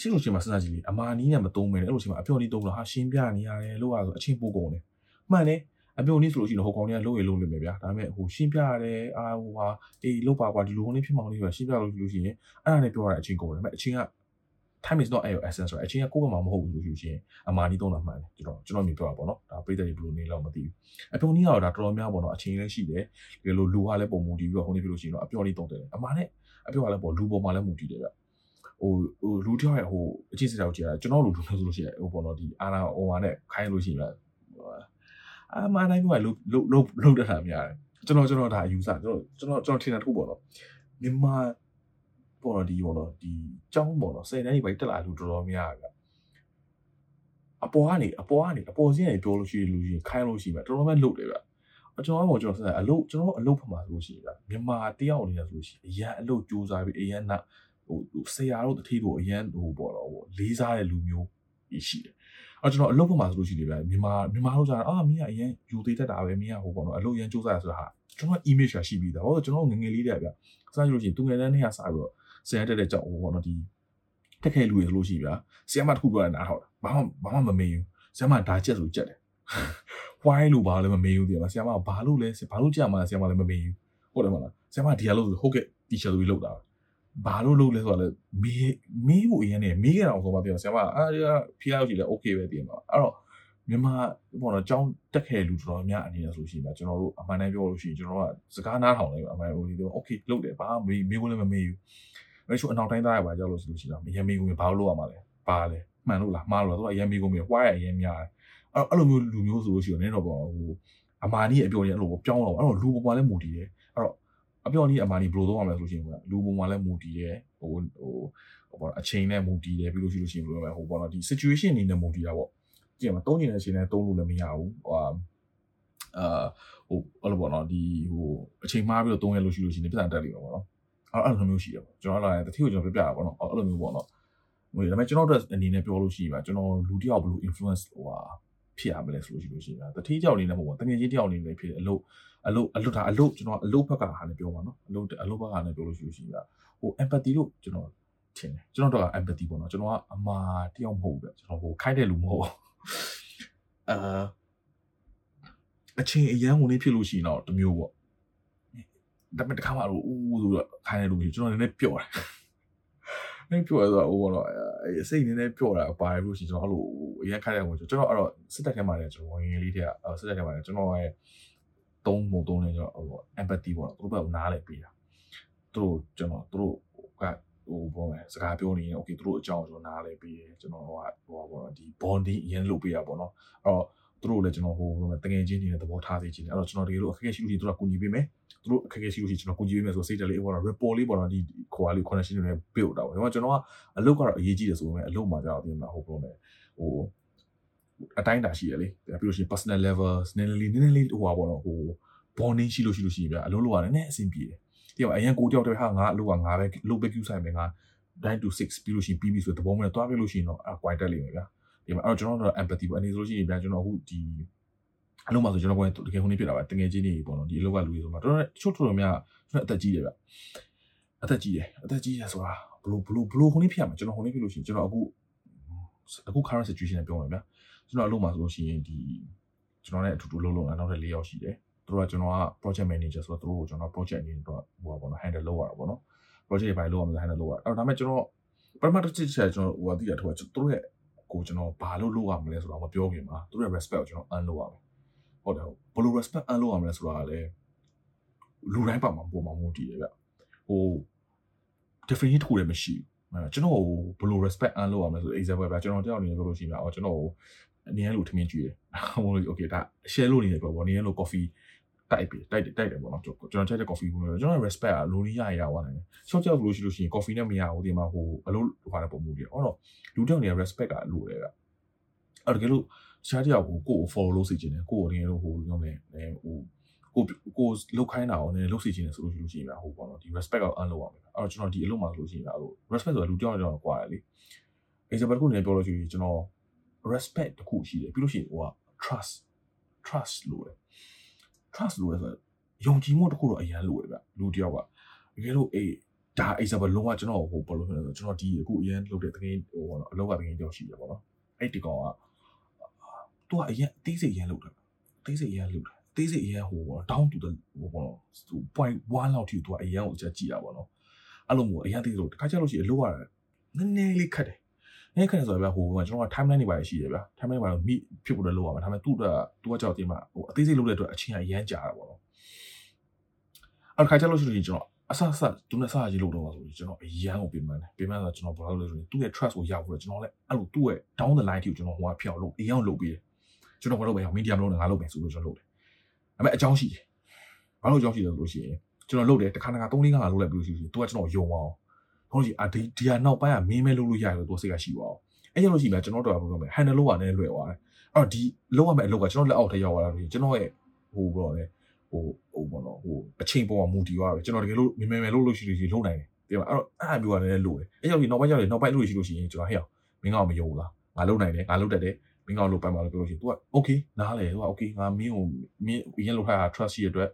ရှိလို့ရှိမှစဉ်းစားကြည့်လေအမာနီးနဲ့မသုံးမဲနဲ့အဲ့လိုရှိမှအပြော်နီးသုံးလို့ဟာရှင်းပြနေရတယ်လို့ရဆိုအချင်းပို့ကုန်တယ်မှန်တယ်အပြုံနည်းဆိုလို့ရှိရင်ဟိုကောင်တွေကလုံးရလုံးလိမ့်မယ်ဗျာဒါပေမဲ့ဟိုရှင်းပြရတယ်အာဟိုဟာအေးလောက်ပါကွာဒီလိုနေဖြစ်မှောင်လေးဆိုရှင်းပြလို့လို့ရှိရင်အဲ့ဒါနဲ့ပြောရတဲ့အချင်းကုန်တယ်ဒါပေမဲ့အချင်းက time is not your essence ဆိုတော့အချင်းကကိုယ့်ဘက်မှာမဟုတ်ဘူးလို့ရှိရင်အမာနီးသုံးတာမှန်တယ်ကျွန်တော်ကျွန်တော်မြင်ပြောတာပေါ့နော်ဒါပြည်သက်တွေဘယ်လိုနေလောက်မသိဘူးအပြုံနည်းကတော့ဒါတော်တော်များပေါ့နော်အချင်းလည်းရှိတယ်ဒီလိုလူကလည်းပုံမူတည်ပြီးတော့ဟိုနေဖြစ်လို့ရှိရင်တော့အပြော်လေးသုံးတယ်အမာနဲ့အပြောရလဲပေါ့လူပေါ်မှာလည်းမူတည်တယ်ဗျဟိုဟိုလူတယောက်ရဲ့ဟိုအချင်းစတောက်ကြည့်ရကျွန်တော်လူလူလို့ဆိုလို့ရှိရင်ဟိုပေါ့နော်ဒီအာနာဟိုဟာနဲ့ခိုင်းလို့ရှိရင်အာမနိုင်ပြောလို့လို့လို့လို့တတ်တာများတယ်ကျွန်တော်ကျွန်တော်ဒါယူဆကျွန်တော်ကျွန်တော်ကျွန်တော်ထင်တာတစ်ခုပေါ့နော်မြန်မာ ပေါ့နော်ဒီပေါ့နော်ဒီចောင်းပေါ့နော်10တန်းကြီးပဲတက်လာလူတော်တော်များဗျအပေါ်ကနေအပေါ်ကနေအပေါ်စင်းနေပြောလို့ရှိရင်လူကြီးခိုင်းလို့ရှိမှတော်တော်များလုတ်တယ်ဗျကျွန်တော်ကကျွန်တော်ဆက်အလုပ်ကျွန်တော်အလုပ်ဖမှာဆိုလို့ရှိရင်မြန်မာတယောက်အနေနဲ့ဆိုလို့ရှိရင်အရန်အလုပ်စူးစမ်းပြီးအရန်နာဟိုဆရာတို့တတိတို့အရန်ဟိုပေါ့တော့ဟိုလေးစားတဲ့လူမျိုးရှိတယ်အဲ့ကျွန်တော်အလုပ်ဖမှာဆိုလို့ရှိရင်မြန်မာမြန်မာတို့ကြာအာမင်းကအရန်ယူသေးတတ်တာပဲမင်းကဟိုပေါ့နော်အလုပ်ရန်စူးစမ်းရဆိုတာဟာကျွန်တော် image ရှိပြီးသားဟောကျွန်တော်ငငယ်လေးတည်းဗျစားကြလို့ရှိရင်သူငယ်တန်းနဲ့ကစားပြီးတော့ ဆရာတက်တဲ့ကြောက်ဟိုပေါ့နော်ဒီတက်ခဲလူရလို့ရှိဗျာဆရာမတစ်ခုပြောရနားထောက်ဘာမှဘာမှမမေးဘူးဆရာမဒါချက်ဆိုချက်တယ် why လို့ဘာလဲမမေးဘူးဒီမှာဆရာမဘာလို့လဲဘာလို့ကြာမှာဆရာမလည်းမမေးဘူးဟုတ်တယ်မလားဆရာမဒီဟာလို့ဟုတ်ကဲ့ teacher ဆိုပြီးလောက်တာဘာလို့လုပ်လဲဆိုတော့လေမေးမေးဖို့အရင်နဲ့မေးကြအောင်ဆိုမှပြောဆရာမအာဖီးရောက်ကြည့်လဲ okay ပဲတင်ပါအဲ့တော့မြန်မာပေါ့နော်ကျောင်းတက်ခဲ့လူတော်များအနေနဲ့ဆိုရှင်ဗျကျွန်တော်တို့အမှန်တမ်းပြောလို့ရှိရင်ကျွန်တော်ကစကားနားထောင်လိုက်အမှန်ဟိုဒီ okay လုပ်တယ်ဘာမေးမေးဖို့လည်းမမေးဘူး အဲ့ချို့အနောက်တိုင်းသားရပါကြောက်လို့ဆိုလို့ရှိရင်မရမေးဘူးဘာလို့လုပ်ရမှာလဲပါလဲမှန်လို့လားမှားလို့လားသူကအရင်မေးကုန်ပြီ why အရင်များတယ်အဲ့အဲ့လိုမျိုးလူမျိုးဆိုလို့ရှိရင်လည်းတော့ပေါ့ဟိုအမာနီအပြော်ကြီးအဲ့လိုပြောင်းတော့အဲ့တော့လူပေါ်မှာလည်းမူတည်တယ်အဲ့တော့အပြော်နီအမာနီဘယ်လိုလုပ်ရမလဲဆိုလို့ရှိရင်လူပေါ်မှာလည်းမူတည်တယ်ဟိုဟိုဟိုပေါ့အချိန်နဲ့မူတည်တယ်ပြီးလို့ရှိလို့ရှိရင်ဘယ်လိုလဲဟိုပေါ့နော်ဒီ situation အနေနဲ့မူတည်တာပေါ့ကြည့်မှာသုံးနေတဲ့အချိန်နဲ့သုံးလို့လည်းမရဘူးဟိုအာဟိုအဲ့လိုပေါ့နော်ဒီဟိုအချိန်မှားပြီးတော့သုံးရလို့ရှိလို့ရှိရင်ပြဿနာတက်လိမ့်မယ်ပေါ့နော် အဲ့အဲ့လိုမျိုးရှိတယ်ပေါ့ကျွန်တော်လာရင်တတိကိုကျွန်တော်ပြပြတာပေါ့နော်အဲ့လိုမျိုးပေါ့နော်ဟိုဒါပေမဲ့ကျွန်တော်တို့အနေနဲ့ပြောလို့ရှိရင်ပါကျွန်တော်လူတယောက်ဘယ်လို influence ဟိုဟာဖြစ်ရမလဲဆိုလို့ရှိလို့ရှိရင်တတိကြောက်အနေနဲ့မဟုတ်ဘူးတငယ်ချင်းတယောက်အနေနဲ့ဖြစ်တယ်အလုပ်အလုပ်အလုပ်ဒါအလုပ်ကျွန်တော်အလုပ်ဘက်ကဟာလည်းပြောပါနော်အလုပ်အလုပ်ဘက်ကလည်းပြောလို့ရှိလို့ရှိရင်ဟို empathy လို့ကျွန်တော်ထင်တယ်ကျွန်တော်တို့က empathy ပေါ့နော်ကျွန်တော်ကအမာတယောက်မဟုတ်ဘူးကျွန်တော်ဟိုခိုင်းတဲ့လူမဟုတ်အာအချင်းအရန်ဝင်နေဖြစ်လို့ရှိရင်တော့တမျိုးပေါ့ ဒါပေမဲ့တခါမှတော့ဦးဆိုတော့ခိုင်းတဲ့လူမျိုးကျွန်တော်နည်းနည်းပျော့တယ်နည်းပျော့ရဆိုတော့ဟိုတော့အဲစိတ်နည်းနည်းပျော့တာပါတယ်လို့ရှိရင်ကျွန်တော်အဲ့လိုအရင်ခိုင်းတဲ့ဝင်ကျွန်တော်အဲ့တော့စစ်တပ်ထဲမှာလည်းကျွန်တော်ဝင်လေးတဲ့စစ်တပ်ထဲမှာလည်းကျွန်တော်ရဲ့သုံးပုံသုံးနေကျွန်တော်ဟို empathy ပေါ့နော်သူတို့ဘက်ကနားလည်ပေးတာသူတို့ကျွန်တော်သူတို့ကဟိုဘောမယ်စကားပြောနေရင် okay သူတို့အကြောင်းကျွန်တော်နားလည်ပေးတယ်ကျွန်တော်ဟိုဟိုပေါ့နော်ဒီ bonding အရင်လုပ်ပေးရပေါ့နော်အဲ့တော့ သူတို့လည်းကျွန်တော်ဟိုတကယ်ချင်းနေတဲ့သဘောထားစေချင်တယ်အဲ့တော့ကျွန်တော်တကယ်လို့အခက်အခဲရှိလို့ရှိရင်သူတို့ကကူညီပေးမယ်သူတို့အခက်အခဲရှိလို့ရှိရင်ကျွန်တော်ကူညီပေးမယ်ဆိုစိတ်တလေးပေါ့နော် report လေးပေါ့နော်ဒီခွာလေး connection တွေနဲ့ build တာပေါ့ကျွန်တော်ကျွန်တော်ကအလုပ်ကတော့အရေးကြီးတယ်ဆိုပေမဲ့အလုပ်မှာကျတော့ပြင်မှာဟိုပြောမယ်ဟိုအတိုင်းတာရှိရလေပြီးလို့ရှိရင် personal level နည်းနည်းလေးနည်းနည်းလေးဟိုပါပေါ့နော်ဟို bonding ရှိလို့ရှိလို့ရှိရင်ဗျာအလုပ်လုပ်ရတယ်နည်းအဆင်ပြေတယ်ဒီကအရင်ကိုတယောက်တည်းဟာငါအလုပ်ကငါပဲလုပ်ပဲ queue ဆိုင်မယ်ငါ9 to 6ပြီးလို့ရှိရင်ပြီးပြီဆိုတဲ့သဘောမျိုးနဲ့တွားပြလို့ရှိရင်တော့အကွိုင်တက်လိမ့်မယ်ဗျာ ဒီမှာအဲ့တော့ကျွန်တော်တို့ empathy ပေါ့အနေဆိုလို့ရှိရင်ဗျာကျွန်တော်အခုဒီအလုံးမှာဆိုကျွန်တော်ကတကယ်ခုနေဖြစ်တာပါတကယ်ချင်းနေပေါ့နော်ဒီအလောက်ကလူတွေဆိုမှတော်တော်ချို့တော်တော်များကျွန်တော်အသက်ကြီးတယ်ဗျအသက်ကြီးတယ်အသက်ကြီးတယ်ဆိုတာဘလို့ဘလို့ဘလို့ခုနေဖြစ်ရမှာကျွန်တော်ခုနေဖြစ်လို့ရှိရင်ကျွန်တော်အခုအခု current situation နဲ့ပြောမယ်ဗျကျွန်တော်အလုံးမှာဆိုလို့ရှိရင်ဒီကျွန်တော်နဲ့အတူတူလုံးလုံးနောက်ထပ်၄ယောက်ရှိတယ်သူတို့ကကျွန်တော်က project manager ဆိုတော့သူတို့ကိုကျွန်တော် project အနေနဲ့တော့ဟိုပါပေါ့နော် handle လုပ်ရတာပေါ့နော် project တွေပိုင်းလုပ်ရမှာ handle လုပ်ရတာအဲ့တော့ဒါပေမဲ့ကျွန်တော်ပထမတစ်ချက်ချက်ကျွန်တော်ဟိုအတိအကျထုတ်သူတို့ရဲ့ ကိုကျွန်တော်ဘာလို့လုပ်ရမလဲဆိုတော့မပြောခင်မှာသူတို့ရဲ့ respect ကိုကျွန်တော် earn လုပ်ရမယ်ဟုတ်တယ်ဘယ်လို respect အလုပ်ရမလဲဆိုတာကလည်းလူတိုင်းပါမှာပုံမှာမဟုတ်တည်ရဗျဟို definition တစ်ခုလည်းမရှိဘူးကျွန်တော်ဘယ်လို respect အလုပ်ရမလဲဆို example ဗျကျွန်တော်တယောက်အနေနဲ့ပြောလို့ရှိရင်အော်ကျွန်တော်အနေနဲ့လို့ထမင်းကြည့်တယ်ဟို okay ဒါ share လို့နေတယ်ပြောပေါ့နေလို့ coffee တိုက်ပြီတိုက်တယ်တိုက်တယ်ပေါ့နော်ကျွန်တော်ချက်တဲ့ coffee ကိုကျွန်တော် respect ကလိုလေးရရသွားတယ်ရှော့ကြောက်လို့ရှိလို့ရှိရင် coffee နဲ့မရဘူးဒီမှာဟိုအလုပ်ဟိုတဲ့ပုံမှုတွေဟောတော့လူတောင်နေ respect ကလိုတယ်ဗျအဲ့တကယ်လို့တခြားတယောက်ကိုကိုယ်ကို follow လုပ်စီခြင်းတယ်ကိုယ်ကိုတကယ်လို့ဟိုပြောမယ်ဟိုကိုကိုလုတ်ခိုင်းတာကိုနည်းလုတ်စီခြင်းတယ်ဆိုလို့ရှိလို့ရှိရင်ဟိုပေါ့နော်ဒီ respect ကို earn လုပ်ရမယ်အဲ့တော့ကျွန်တော်ဒီအလုပ်မှာဆိုလို့ရှိရင်ဟို respect ဆိုတာလူတယောက်တယောက်ကွာတယ်လေ example တစ်ခုအနေနဲ့ပြောလို့ရှိရင်ကျွန်တော် respect တစ်ခုရှိတယ်ပြီးလို့ရှိရင်ဟိုက trust trust လို့တယ် trust လို့ဆိုယုံကြည်မှုတစ်ခုတော့အရင်လို့တယ်ဗျလူတယောက်ကတကယ်လို့အေးဒါ example လုံးဝကျွန်တော်ဟိုဘယ်လိုလဲဆိုကျွန်တော်ဒီအခုအရင်လုပ်တဲ့တကယ်ဟိုပေါ့နော်အလောက်ကတကယ်ကြောက်ရှိတယ်ပေါ့နော်အဲ့ဒီကောင်ကသူကအရင်အသေးစိတ်အရင်လုပ်တယ်အသေးစိတ်အရင်လုပ်တယ်အသေးစိတ်အရင်ဟိုပေါ့ down to the ဟိုပေါ့နော်သူ point 1လောက်ထိသူကအရင်ကိုအချက်ကြည့်တာပေါ့နော်အဲ့လိုမျိုးအရင်သေးလို့တခါကျလို့ရှိရင်အလုပ်ရတယ်နည်းနည်းလေးခက်တယ် နည်းခက်တယ်ဆိုတော့ဗျာဟိုကကျွန်တော်က timeline တွေပါရှိတယ်ဗျာ timeline တွေပါမိဖြစ်ဖို့လည်းလုပ်ရမှာဒါပေမဲ့သူ့အတွက်သူကကြောက်တင်မှာဟိုအသေးစိတ်လုပ်တဲ့အတွက်အချင်းအရန်ကြာတာပေါ့နော်အဲ့ခါကျလို့ရှိရင်ကျွန်တော်အဆအဆသူနဲ့စားကြီးလို့တော့ပါဆိုပြီးကျွန်တော်အရန်ကိုပြင်မှန်းတယ်ပြင်မှန်းဆိုကျွန်တော်ဘာလို့လဲဆိုရင်သူ့ရဲ့ trust ကိုရောက်ဖို့ကျွန်တော်လည်းအဲ့လိုသူ့ရဲ့ down the line ထိကိုကျွန်တော်ဟိုကဖျောက်လို့အရန်လုပ်ပြီးတယ်ကျွန်တော်ဘာလို့ပဲမီဒီယာမလို့ငါလုပ်မယ်ဆိုလို့ကျွန်တော်လုပ်တယ်ဒါပေမဲ့အကြောင်းရှိတယ်ဘာလို့အကြောင်းရှိလဲဆိုလို့ရှိရင်ကျွန်တော်လုပ်တယ်တစ်ခါတစ်ခါ3 4 5လုပ်လိုက်ပြီးလို့ရှိရင်သူကကျွန်တော်ယုံအောင် ဟုတ်ကြီးအဒီဒီဟာနောက်ပိုင်းကမင်းမဲလုပ်လို့ရတယ်လို့သူစိတ်ကရှိပါအောင်အဲ့ကျလို့ရှိရင်ကျွန်တော်တို့ကဘယ်လိုလဲ handle လုပ်ရတဲ့လွယ်သွားတယ်အဲ့တော့ဒီလုပ်ရမယ့်အလုပ်ကကျွန်တော်လက်အောက်ထဲရောက်လာလို့ကျွန်တော်ရဲ့ဟိုဘောလေဟိုဟိုဘောနော်ဟိုအချိန်ပေါ်မှာမူတည်သွားပဲကျွန်တော်တကယ်လို့မင်းမဲလုပ်လို့ရှိလို့ရှိရင်လုပ်နိုင်တယ်ဒီမှာအဲ့တော့အဲ့အမျိုးကလည်းလို့တယ်အဲ့ကြောင့်ဒီနောက်ပိုင်းကျတော့နောက်ပိုင်းလို့ရှိလို့ရှိရင်ကျွန်တော်ဟဲ့အောင်မင်းကောင်မယုံဘူးလားငါလုပ်နိုင်တယ်ငါလုပ်တတ်တယ်မင်းကောင်လုပ်ပိုင်ပါလို့ပြောလို့ရှိရင် तू က okay နားလေ तू က okay ငါမင်းကိုမင်းရင်လုပ်ထားတာ trust ရှိရတဲ့အတွက်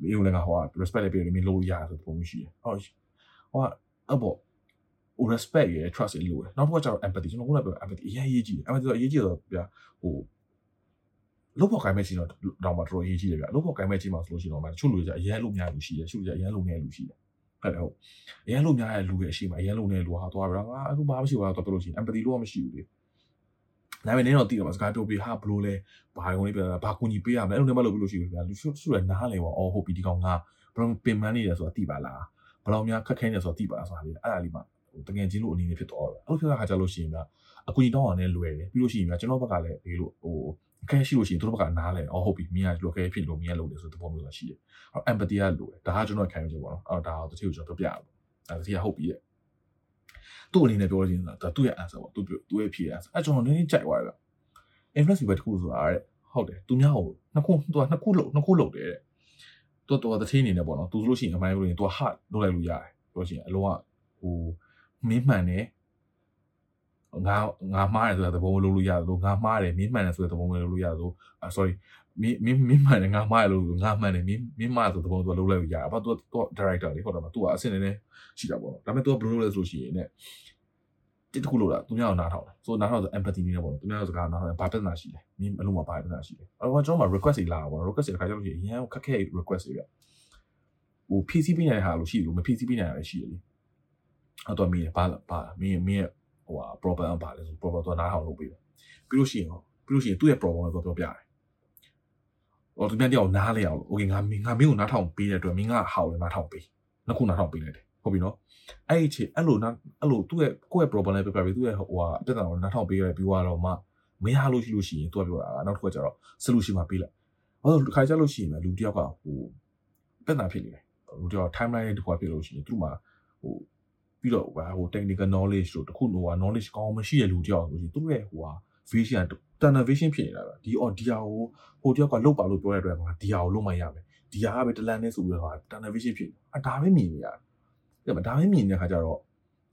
မင်းကိုလည်းငါဟိုက respect လေးပေးလို့မင်းလုပ်ရဆိုတဲ့ပုံမျိုးရှိတယ်ဟုတ်ဟိုက အဘော respect ရယ် trust ရယ်လို့နောက်တစ်ခါကျတော့ empathy ကျွန်တော်ခုနကပြော empathy အရေးကြီးတယ် empathy ဆိုအရေးကြီးတော့ဗျာဟိုလုပ်ဖို့ကိုင်းမဲ့ချင်းတော့တော့မှတော်တော်အရေးကြီးတယ်ဗျာလုပ်ဖို့ကိုင်းမဲ့ချင်းမှာဆိုလို့ရှိရင်တော့မှတချို့လူတွေကအရန်လုံးများလူရှိတယ်တချို့လူတွေကအရန်လုံးငယ်လူရှိတယ်ဟုတ်တယ်ဟုတ်အရန်လုံးများတဲ့လူရဲ့အရှိမအရန်လုံးငယ်လူဟာသွားပြီးတော့ငါအခုဘာမှမရှိဘူးလားတော့ပြောလို့ရှိရင် empathy လို့မရှိဘူးလေဒါပေမဲ့နင်းတော့တည်တယ်မှာစကားပြောပြီးဟာဘလို့လဲဘာကုန်လေးပြတာဘာကူညီပေးရမလဲအဲ့လိုနဲ့မလုပ်ဘူးလို့ရှိဘူးဗျာလူစုရနားလေပေါ့အော်ဟုတ်ပြီဒီကောင်ကဘယ်လိုပင်မနေတယ်ဆိုတာသိပါလား ဘယ်လောက်များခက်ခဲနေဆိုတာသိပါလားဆိုတာလေအဲ့ဒါလေးမှဟိုတကယ်ချင်းလို့အနေနဲ့ဖြစ်တော့တယ်အဲ့လိုဖြစ်တဲ့အခါကျလို့ရှိရင်ဗျာအကူကြီးတောင်းအောင်လည်းလွယ်တယ်ပြီးလို့ရှိရင်ဗျာကျွန်တော်ဘက်ကလည်းဒီလိုဟိုအခက်ရှိလို့ရှိရင်သူတို့ဘက်ကနားလဲအော်ဟုတ်ပြီမင်းကဒီလိုအခက်ဖြစ်လို့မင်းကလုပ်တယ်ဆိုတဲ့သဘောမျိုးသာရှိတယ်အဲ့ empathy ကလိုတယ်ဒါကကျွန်တော်ခံယူချက်ပေါ့နော်အဲ့ဒါတော့တချို့ကျွန်တော်ပြပြရပေါ့ဒါတတိယဟုတ်ပြီတဲ့သူ့အနေနဲ့ပြောလို့ရှိရင်ဒါသူ့ရဲ့ answer ပေါ့သူသူ့ရဲ့ဖြေ answer အဲ့ကျွန်တော်နည်းနည်းကြိုက်သွားတယ်ဗျ influence ပဲတစ်ခုဆိုတာတဲ့ဟုတ်တယ်သူများဟိုနှစ်ခုသူကနှစ်ခုလုံးနှစ်ခုလုံးတယ်တဲ့ သူတော့တသေးအနေနဲ့ပေါ့နော်သူဆိုလို့ရှိရင်အမိုင်းလို့ရင်သူက hard လုပ်လိုက်လို့ရတယ်ပြောရှင်အလုံးကဟိုမင်းမှန်တယ်ငါငါမှားတယ်ဆိုတဲ့သဘောမျိုးလုပ်လို့ရတယ်လို့ငါမှားတယ်မင်းမှန်တယ်ဆိုတဲ့သဘောမျိုးလုပ်လို့ရတယ်လို့ sorry မင်းမင်းမင်းမှန်တယ်ငါမှားတယ်လို့ငါမှန်တယ်မင်းမင်းမှားဆိုတဲ့သဘောမျိုးလုပ်လိုက်လို့ရတယ်ဘာသူက director လေးဟုတ်တယ်မသူကအဆင့်နေနေရှိတာပေါ့နော်ဒါပေမဲ့သူကဘယ်လိုလုပ်လဲဆိုလို့ရှိရင်ね တစ်ခုလို့လားသူများကိုနားထောင်တယ်ဆိုနားထောင်ဆို empathy နေနေပေါ့နော်သူများစကားနားထောင်ဘာပြဿနာရှိလဲမင်းအလုံးမှာဘာပြဿနာရှိလဲအဲ့တော့ကျွန်တော်မှာ request တွေလာတာပေါ့နော် request တွေတစ်ခါကျလို့ရှိရင်အရင်ခက်ခဲ request တွေပြဟို PC ပေးနေတဲ့ဟာလို့ရှိတယ်လို့မ PC ပေးနေတာလည်းရှိတယ်လေအဲ့တော့မင်းဘာဘာမင်းမင်းဟိုဟာ problem ဘာလဲဆို problem တော့နားထောင်လုပ်ပေးတယ်ပြီးလို့ရှိရင်ပြီးလို့ရှိရင်သူ့ရဲ့ problem ကိုပြောပြတယ်ဟိုသူများတယောက်နားလဲအောင် okay ငါမင်းငါမင်းကိုနားထောင်ပေးတဲ့အတွက်မင်းကဟာကိုနားထောင်ပေးနှစ်ခုနားထောင်ပေးလိုက်တယ် ဟုတ်ပြီနော်အဲ့ဒီချေအဲ့လိုနာအဲ့လိုသူ့ရဲ့ကိုယ့်ရဲ့ problem လေးပြပြပြီးသူ့ရဲ့ဟိုဟာပြဿနာကိုနားထောင်ပေးရတယ်ပြီးသွားတော့မှမရလို့ရှိလို့ရှိရင်သူကပြောတာနောက်တစ်ခုကကျတော့ solution မှာပေးလိုက်။အဲ့တော့တစ်ခါကျလို့ရှိရင်လူတယောက်ကဟိုပြဿနာဖြစ်နေတယ်။လူတယောက် timeline လေးတစ်ခုဖြစ်လို့ရှိရင်သူ့မှာဟိုပြီးတော့ဟို technical knowledge တို့တခုဟို knowledge ကောင်းမရှိတဲ့လူတယောက်ဆိုရင်သူ့ရဲ့ဟိုဟာ vision tunnel vision ဖြစ်နေတာပဲဒီ on ဒီဟာကိုဟိုတယောက်ကလုတ်ပါလို့ပြောတဲ့အတွက်မှာဒီဟာကိုလုတ်မှရမယ်ဒီဟာကပဲတလန်နဲ့ဆိုပြီးတော့ tunnel vision ဖြစ်နေတာအဒါပဲမြင်နေရတယ် ဒါပေမဲ့ဒါပဲမြင်နေတဲ့ခါကျတော့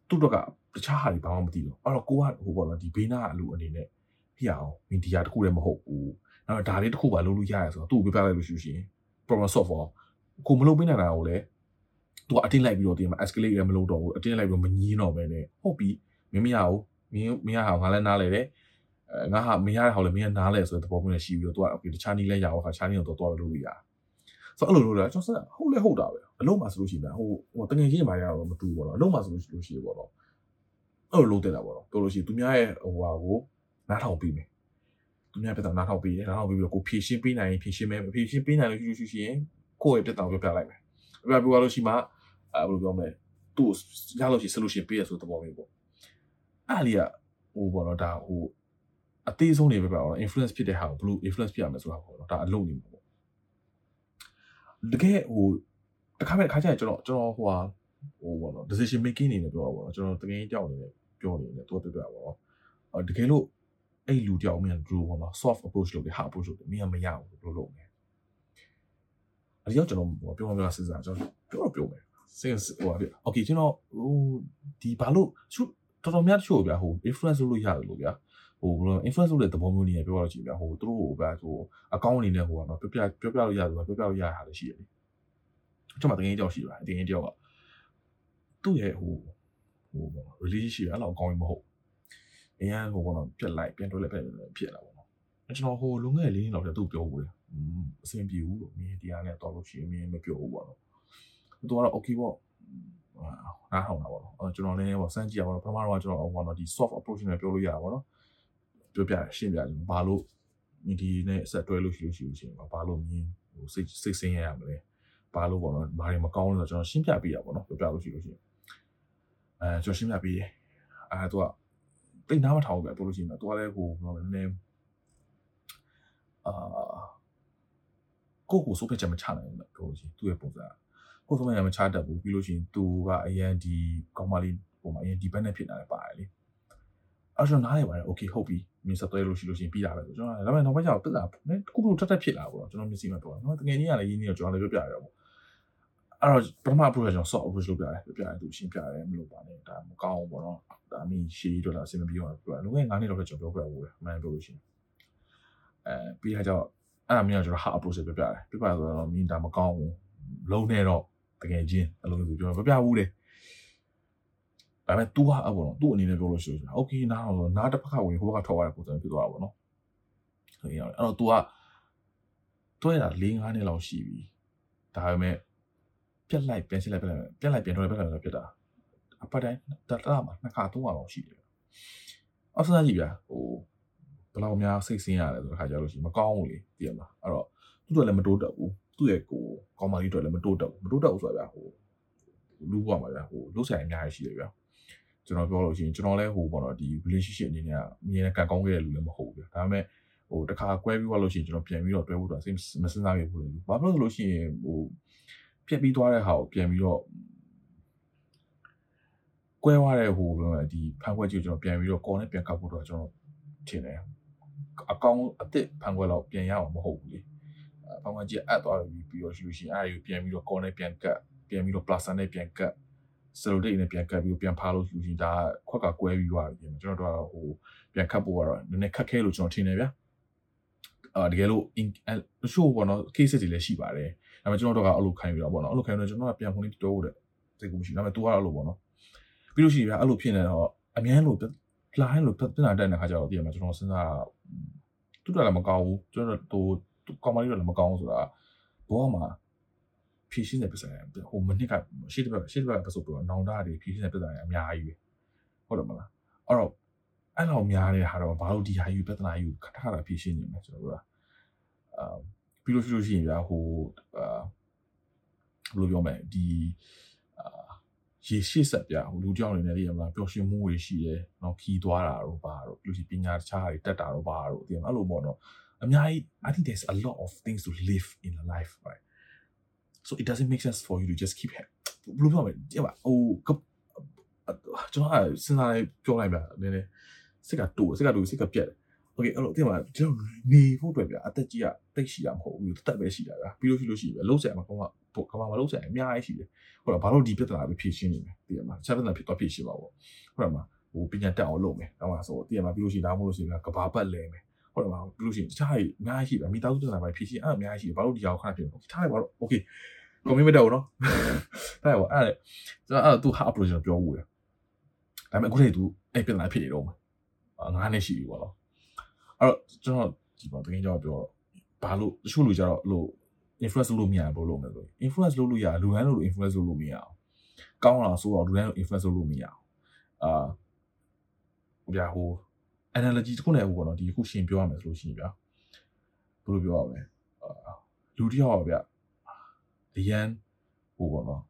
သူ့တော့ကတခြားဟာတွေဘာမှမသိတော့အဲ့တော့ကိုကဟိုပေါ့နော်ဒီဘေးနာအလူအနေနဲ့ဖြစ်အောင်မင်းဒီဟာတစ်ခုလည်းမဟုတ်ဘူးနောက်ဒါလေးတစ်ခုပါလုပ်လို့ရရဆိုတော့သူ့ကိုပြပြလိုက်လို့ရှိရှင် problem solve ကိုမလုပ်ပေးနိုင်တာကိုလည်းသူကအတင်းလိုက်ပြီးတော့ဒီမှာ escalate ရမလုပ်တော့ဘူးအတင်းလိုက်ပြီးတော့မငီးတော့ပဲနဲ့ဟုတ်ပြီမင်းမရဘူးမင်းမရဟာငါလည်းနားလဲတယ်အဲငါဟာမရတဲ့ဟောလည်းမင်းကနားလဲဆိုတဲ့သဘောမျိုးနဲ့ရှိပြီးတော့သူက okay တခြားနည်းလဲရအောင်ခါခြားနည်းတော့တော့လုပ်လို့ရတယ် ဆိုတော့အဲ့လိုလုပ်တာကျွန်တော်ဆက်ဟုတ်လဲဟုတ်တာပဲအလုံးမှာဆိုလို့ရှိရင်ဟိုဟိုတငယ်ချင်းတွေမှာရတော့မတူဘူးပေါ့နော်အလုံးမှာဆိုလို့ရှိလို့ရှိရပေါ့နော်အဲ့လိုလုပ်တဲ့တာပေါ့နော်ပြောလို့ရှိရင်သူများရဲ့ဟိုဟာကိုနားထောင်ပြီးမယ်သူများပြဿနာနားထောင်ပြီးတယ်နားထောင်ပြီးပြီးတော့ကိုဖြည့်ရှင်းပေးနိုင်ရင်ဖြည့်ရှင်းမယ်ဖြည့်ရှင်းပေးနိုင်လို့ရှိရှိရှိရင်ကိုယ့်ရဲ့ပြဿနာကိုပြောပြလိုက်မယ်ပြပြပြောလို့ရှိမှအဲဘယ်လိုပြောမလဲသူ့ရလို့ရှိ solution ပေးရဆိုတဲ့သဘောမျိုးပေါ့အဲ့လီကဟိုပေါ့နော်ဒါဟိုအသေးဆုံးနေပဲပေါ့နော် influence ဖြစ်တဲ့ဟာကိုဘယ်လို influence ဖြစ်ရမလဲဆိုတာပေါ့နော်ဒါအလုပ်နေမှာပေါ့ တကယ်ဟိုတခါပဲတခါကျရင်ကျွန်တော်ကျွန်တော်ဟိုဟာဟိုပေါ့နော် decision making နေနေပြောတာပေါ့နော်ကျွန်တော်တကယ်ကြောက်နေတယ်ပြောနေတယ်တော့ပြပြပါပေါ့နော်တကယ်လို့အဲ့လူတယောက်မြန် draw ပေါ့နော် soft approach လုပ်တယ် hard approach လုပ်တယ်မင်းကမရဘူးဘယ်လိုလုပ်မလဲအရင်ကျွန်တော်ပြောမှပြောစဉ်းစားကျွန်တော်ပြောတော့ပြောမယ်စဉ်းဟိုပါဗျ okay ကျွန်တော်ဟိုဒီဘာလို့တော်တော်များချို့ဗျာဟို influence လုပ်လို့ရတယ်လို့ဗျာ ဟိုဘယ်လို influence လုပ်တဲ့သဘောမျိုးနေပြောတော့ကြည့်ဗျာဟိုသူတို့ဟိုဗျာဟိုအကောင့်အနေနဲ့ဟိုကတော့ပြောပြပြောပြလို့ရတယ်ပြောပြလို့ရတာလည်းရှိတယ်လေကျွန်မတကယ်ကြောက်ရှိပါတယ်တကယ်ကြောက်ကသူ့ရဲ့ဟိုဟိုပေါ့ relationship အဲ့လောက်အကောင်းကြီးမဟုတ်အရင်ဟိုပေါ့နော်ပြက်လိုက်ပြန်တွဲလိုက်ပြန်ဖြစ်လာပေါ့နော်ကျွန်တော်ဟိုလွန်ခဲ့လေးနှစ်လောက်တည်းသူ့ပြောဘူးလေအဆင်ပြေဘူးလို့မင်းတရားနဲ့တော်လို့ရှိရင်မင်းမပြောဘူးပေါ့နော်သူကတော့ okay ပေါ့နားထောင်တာပေါ့နော်အဲကျွန်တော်လည်းပေါ့စမ်းကြည့်ရပါတော့ပထမတော့ကျွန်တော်ဟိုပေါ့နော်ဒီ soft approach နဲ့ပြောလို့ရတာပေါ့နော် ပြောပြရှင်းပြတယ်ဘာလို့ဒီနဲ့ဆက်တွဲလို့ရှိလို့ရှိလို့ရှိရင်ဘာလို့မြင်ဟိုစိတ်စိတ်ဆင်းရရမလဲဘဘာလို့ပေါ့နော်ဘာတွေမကောင်းလို့ဆိုတော့ကျွန်တော်ရှင်းပြပေးတာပေါ့နော်ပြောပြလို့ရှိလို့ရှိရင်အဲကျွန်တော်ရှင်းပြပေးတယ်အဲသူကတိတ်နားမထောင်ဘူးပဲပြောလို့ရှိရင်တော့သူကလည်းဟိုဘယ်လိုလဲနည်းနည်းအာကိုကိုစိုးဖြတ်ချက်မချနိုင်ဘူးပြောလို့ရှိရင်သူ့ရဲ့ပုံစံကိုစိုးဖြတ်ချက်မချတတ်ဘူးပြီးလို့ရှိရင်သူကအရန်ဒီကောင်းမလေးပုံမှာအရင်ဒီဘက်နဲ့ဖြစ်လာတယ်ပါတယ်လေ အဲ့တော့နားရပါတယ် okay ဟုတ်ပြီမင်းဆက်သွဲလို့ရှိလို့ရှိရင်ပြီးတာပဲဆိုကျွန်တော်ဒါပေမဲ့နောက်ပိုင်းကျတော့ပြစ်တာပေါ့နော်တခုခုတက်တက်ဖြစ်လာပေါ့ကျွန်တော်မျက်စိမှာပေါ့နော်တကယ်ကြီးကလည်းရင်းနေတော့ကျွန်တော်လည်းပြောပြရတော့ပေါ့အဲ့တော့ပထမ approach ကကျွန်တော် soft approach လုပ်ပြတယ်ပြပြတယ်သူရှင်းပြတယ်မလို့ပါနဲ့ဒါမကောင်းဘူးပေါ့နော်ဒါမင်းရှေးတော့လာအဆင်မပြေတော့ပြောလုံးဝ9နှစ်လောက်ပဲကျွန်တော်ပြောပြဖို့ပဲအမှန်ပြောလို့ရှိရင်အဲပြီးရတော့အဲ့ဒါမျိုးကျွန်တော် hard approach ပြပြတယ်ပြပြဆိုတော့မင်းဒါမကောင်းဘူးလုံးနေတော့တကယ်ချင်းအလုံးစုပြောပြပြဘူးတယ် ဒါပေမဲ့ तू ဟာအပေါ်တော့သူ့အနေနဲ့ပြောလို့ရှိရင် okay နားတော့နားတစ်ဖက်ကဝင်ဟိုဘက်ကထွက်သွားတဲ့ပုံစံဖြစ်သွားတာပေါ့နော်ဆိုရင်အဲ့တော့ तू ကတွဲတာ၄၅နှစ်လောက်ရှိပြီဒါပေမဲ့ပြက်လိုက်ပြန်ရှင်းလိုက်ပြက်လိုက်ပြက်လိုက်ပြန်ထွက်လိုက်ပြက်လိုက်ပြက်တာအပတ်တိုင်းတတမှာနှစ်ခါသုံးခါလောက်ရှိတယ်အောက်ဆန်းကြီးဗျာဟိုဘယ်လောက်များစိတ်ဆင်းရတယ်ဆိုတဲ့ခါကျလို့ရှိရင်မကောင်းဘူးလေသိရမလားအဲ့တော့သူ့တို့လည်းမတိုးတက်ဘူးသူ့ရဲ့ကိုကောင်းမကြီးတို့လည်းမတိုးတက်ဘူးမတိုးတက်ဘူးဆိုတာဗျာဟိုလူ့ဘဝမှာဗျာဟိုလှုပ်ဆိုင်အများကြီးရှိတယ်ဗျာ ကျွန်တော်ပြောလို့ရှိရင်ကျွန်တော်လည်းဟိုပေါ့နော်ဒီ relationship အနေနဲ့အမြင်နဲ့ကန်ကောင်းခဲ့တဲ့လူလည်းမဟုတ်ဘူးဗျာဒါပေမဲ့ဟိုတခါကွဲပြီးသွားလို့ရှိရင်ကျွန်တော်ပြန်ပြီးတော့တွဲဖို့တော့စိတ်မစင်စားခဲ့ဘူးလေဘာဖြစ်လို့ဆိုလို့ရှိရင်ဟိုပြက်ပြီးသွားတဲ့ဟာကိုပြန်ပြီးတော့ကွဲသွားတဲ့ဟိုဒီဖန်ခွဲကြီးကိုကျွန်တော်ပြန်ပြီးတော့ကော်နဲ့ပြန်ကောက်ဖို့တော့ကျွန်တော်ထင်တယ်အကောင်အစ်စ်ဖန်ခွဲတော့ပြန်ရမှာမဟုတ်ဘူးလေဖန်ခွဲကြီးအပ်သွားပြီးပြီးတော့ရှိလို့ရှိရင်အဲ့ဒီပြန်ပြီးတော့ကော်နဲ့ပြန်ကတ်ပြန်ပြီးတော့ plus နဲ့ပြန်ကတ် စလိုဒိတ်နဲ့ပြန်ကတ်ပြီးပြန်ဖားလို့ရှိရင်ဒါခွက်ကကွဲပြီးသွားပြီကျွန်တော်တို့ဟိုပြန်ခတ်ဖို့ကတော့နည်းနည်းခက်ခဲလို့ကျွန်တော်ထင်တယ်ဗျာအာတကယ်လို့ show ပေါ့နော် case တွေလည်းရှိပါတယ်ဒါပေမဲ့ကျွန်တော်တို့ကအဲ့လိုခိုင်းပြီးတော့ပေါ့နော်အဲ့လိုခိုင်းတော့ကျွန်တော်ကပြန်ခွင့်တိုးတယ်စိတ်ကူမရှိဒါပေမဲ့ तू ကတော့အဲ့လိုပေါ့နော်ပြီးလို့ရှိရင်ဗျာအဲ့လိုဖြစ်နေတော့အမြဲလို့လာဟင်းလို့ပြဿနာတက်တဲ့ခါကျတော့ဒီမှာကျွန်တော်စဉ်းစားတူတာလည်းမကောင်းဘူးကျွန်တော်တို့ကောင်မလေးတော့လည်းမကောင်းဘူးဆိုတာဘောမှာ ဖြည့်ရှင်းတဲ့ပြဿနာဟိုမနစ်ကရှေ့တစ်ဘက်ရှေ့တစ်ဘက်ကဆိုတော့နောင်တတွေဖြည့်ရှင်းတဲ့ပြဿနာအများကြီးပဲဟုတ်တယ်မလားအဲ့တော့အဲ့လောက်များတဲ့ဟာတော့ဘာလို့ဒီဟာယူပြဿနာယူခထတာဖြည့်ရှင်းနေမလဲကျွန်တော်တို့ကအာပြီးလို့ရှိလို့ရှိရင်ဗျာဟိုအာဘယ်လိုပြောမလဲဒီအာရေရှိဆက်ပြဟိုလူကြောင်နေနေလေးရမလားပျော်ရွှင်မှုတွေရှိတယ်နော်ခီးသွားတာတော့ဘာတော့ပြီးလို့ရှိပညာတခြားတွေတက်တာတော့ဘာတော့ဒီမှာအဲ့လိုပေါ့နော်အများကြီး I think there's a lot of things to live in a life right so it doesn't make sense for you to just keep ဘလို့ပြောမလဲပါဟိုကျွန်တော်အဲစဉ်းစားလိုက်ပြောလိုက်ပါနည်းနည်းစိတ်ကတူစိတ်ကတူစိတ်ကပြက်တယ် okay အဲ့လိုတင်ပါကျွန်တော်နေဖို့အတွက်ပြအသက်ကြီးကတိတ်ရှိတာမဟုတ်ဘူးတက်ပဲရှိတာဗျာပြီးလို့ရှိလို့ရှိတယ်လုံးဆိုင်မှာကောင်းကကမ္ဘာမှာလုံးဆိုင်အများကြီးရှိတယ်ဟုတ်လားဘာလို့ဒီပြဿနာပဲဖြေရှင်းနေလဲသိရမလားဆက်ပြဿနာဖြစ်တော့ဖြေရှင်းပါဘောဟုတ်လားမဟိုပညာတက်အောင်လုပ်မယ်တော့မှာဆိုသိရမလားပြီးလို့ရှိရင်ဒါမှမဟုတ်လို့ရှိရင်ကဘာပတ်လဲမယ်ဟုတ်လားမပြီးလို့ရှိရင်တခြားအများကြီးရှိတယ်မိသားစုပြဿနာပဲဖြေရှင်းအများကြီးရှိတယ်ဘာလို့ဒီဟာကိုခဏဖြစ်နေလဲတခြားဘာလို့ okay ကွန်မန့်မတော့နော်ဒါရောအဲ့ကျွန်တော်အဲ့သူဟာ approach ပြောဘူးလေဒါပေမဲ့အခုထိသူအဲ့ပြဿနာဖြစ်နေတော့မှာငါးနှစ်ရှိပြီပေါ့နော်အဲ့တော့ကျွန်တော်ဒီပေါ်တကယ်ကြောက်ပြောတော့ဘာလို့တချို့လူကြတော့လို့ influence လုပ်လို့မရဘူးလို့မယ်ဆို influence လုပ်လို့ရလူဟန်လို့ influence လုပ်လို့မရအောင်ကောင်းလားဆိုတော့လူဟန်လို့ influence လုပ်လို့မရအောင်အာဗျာဟို analogy တခုနဲ့ဟိုပေါ့နော်ဒီခုရှင်ပြောရမယ်ဆိုလို့ရှိရင်ဗျာဘယ်လိုပြောရမလဲအာလူတယောက်ဗျာ အရန်ဟိုပေါ့နော်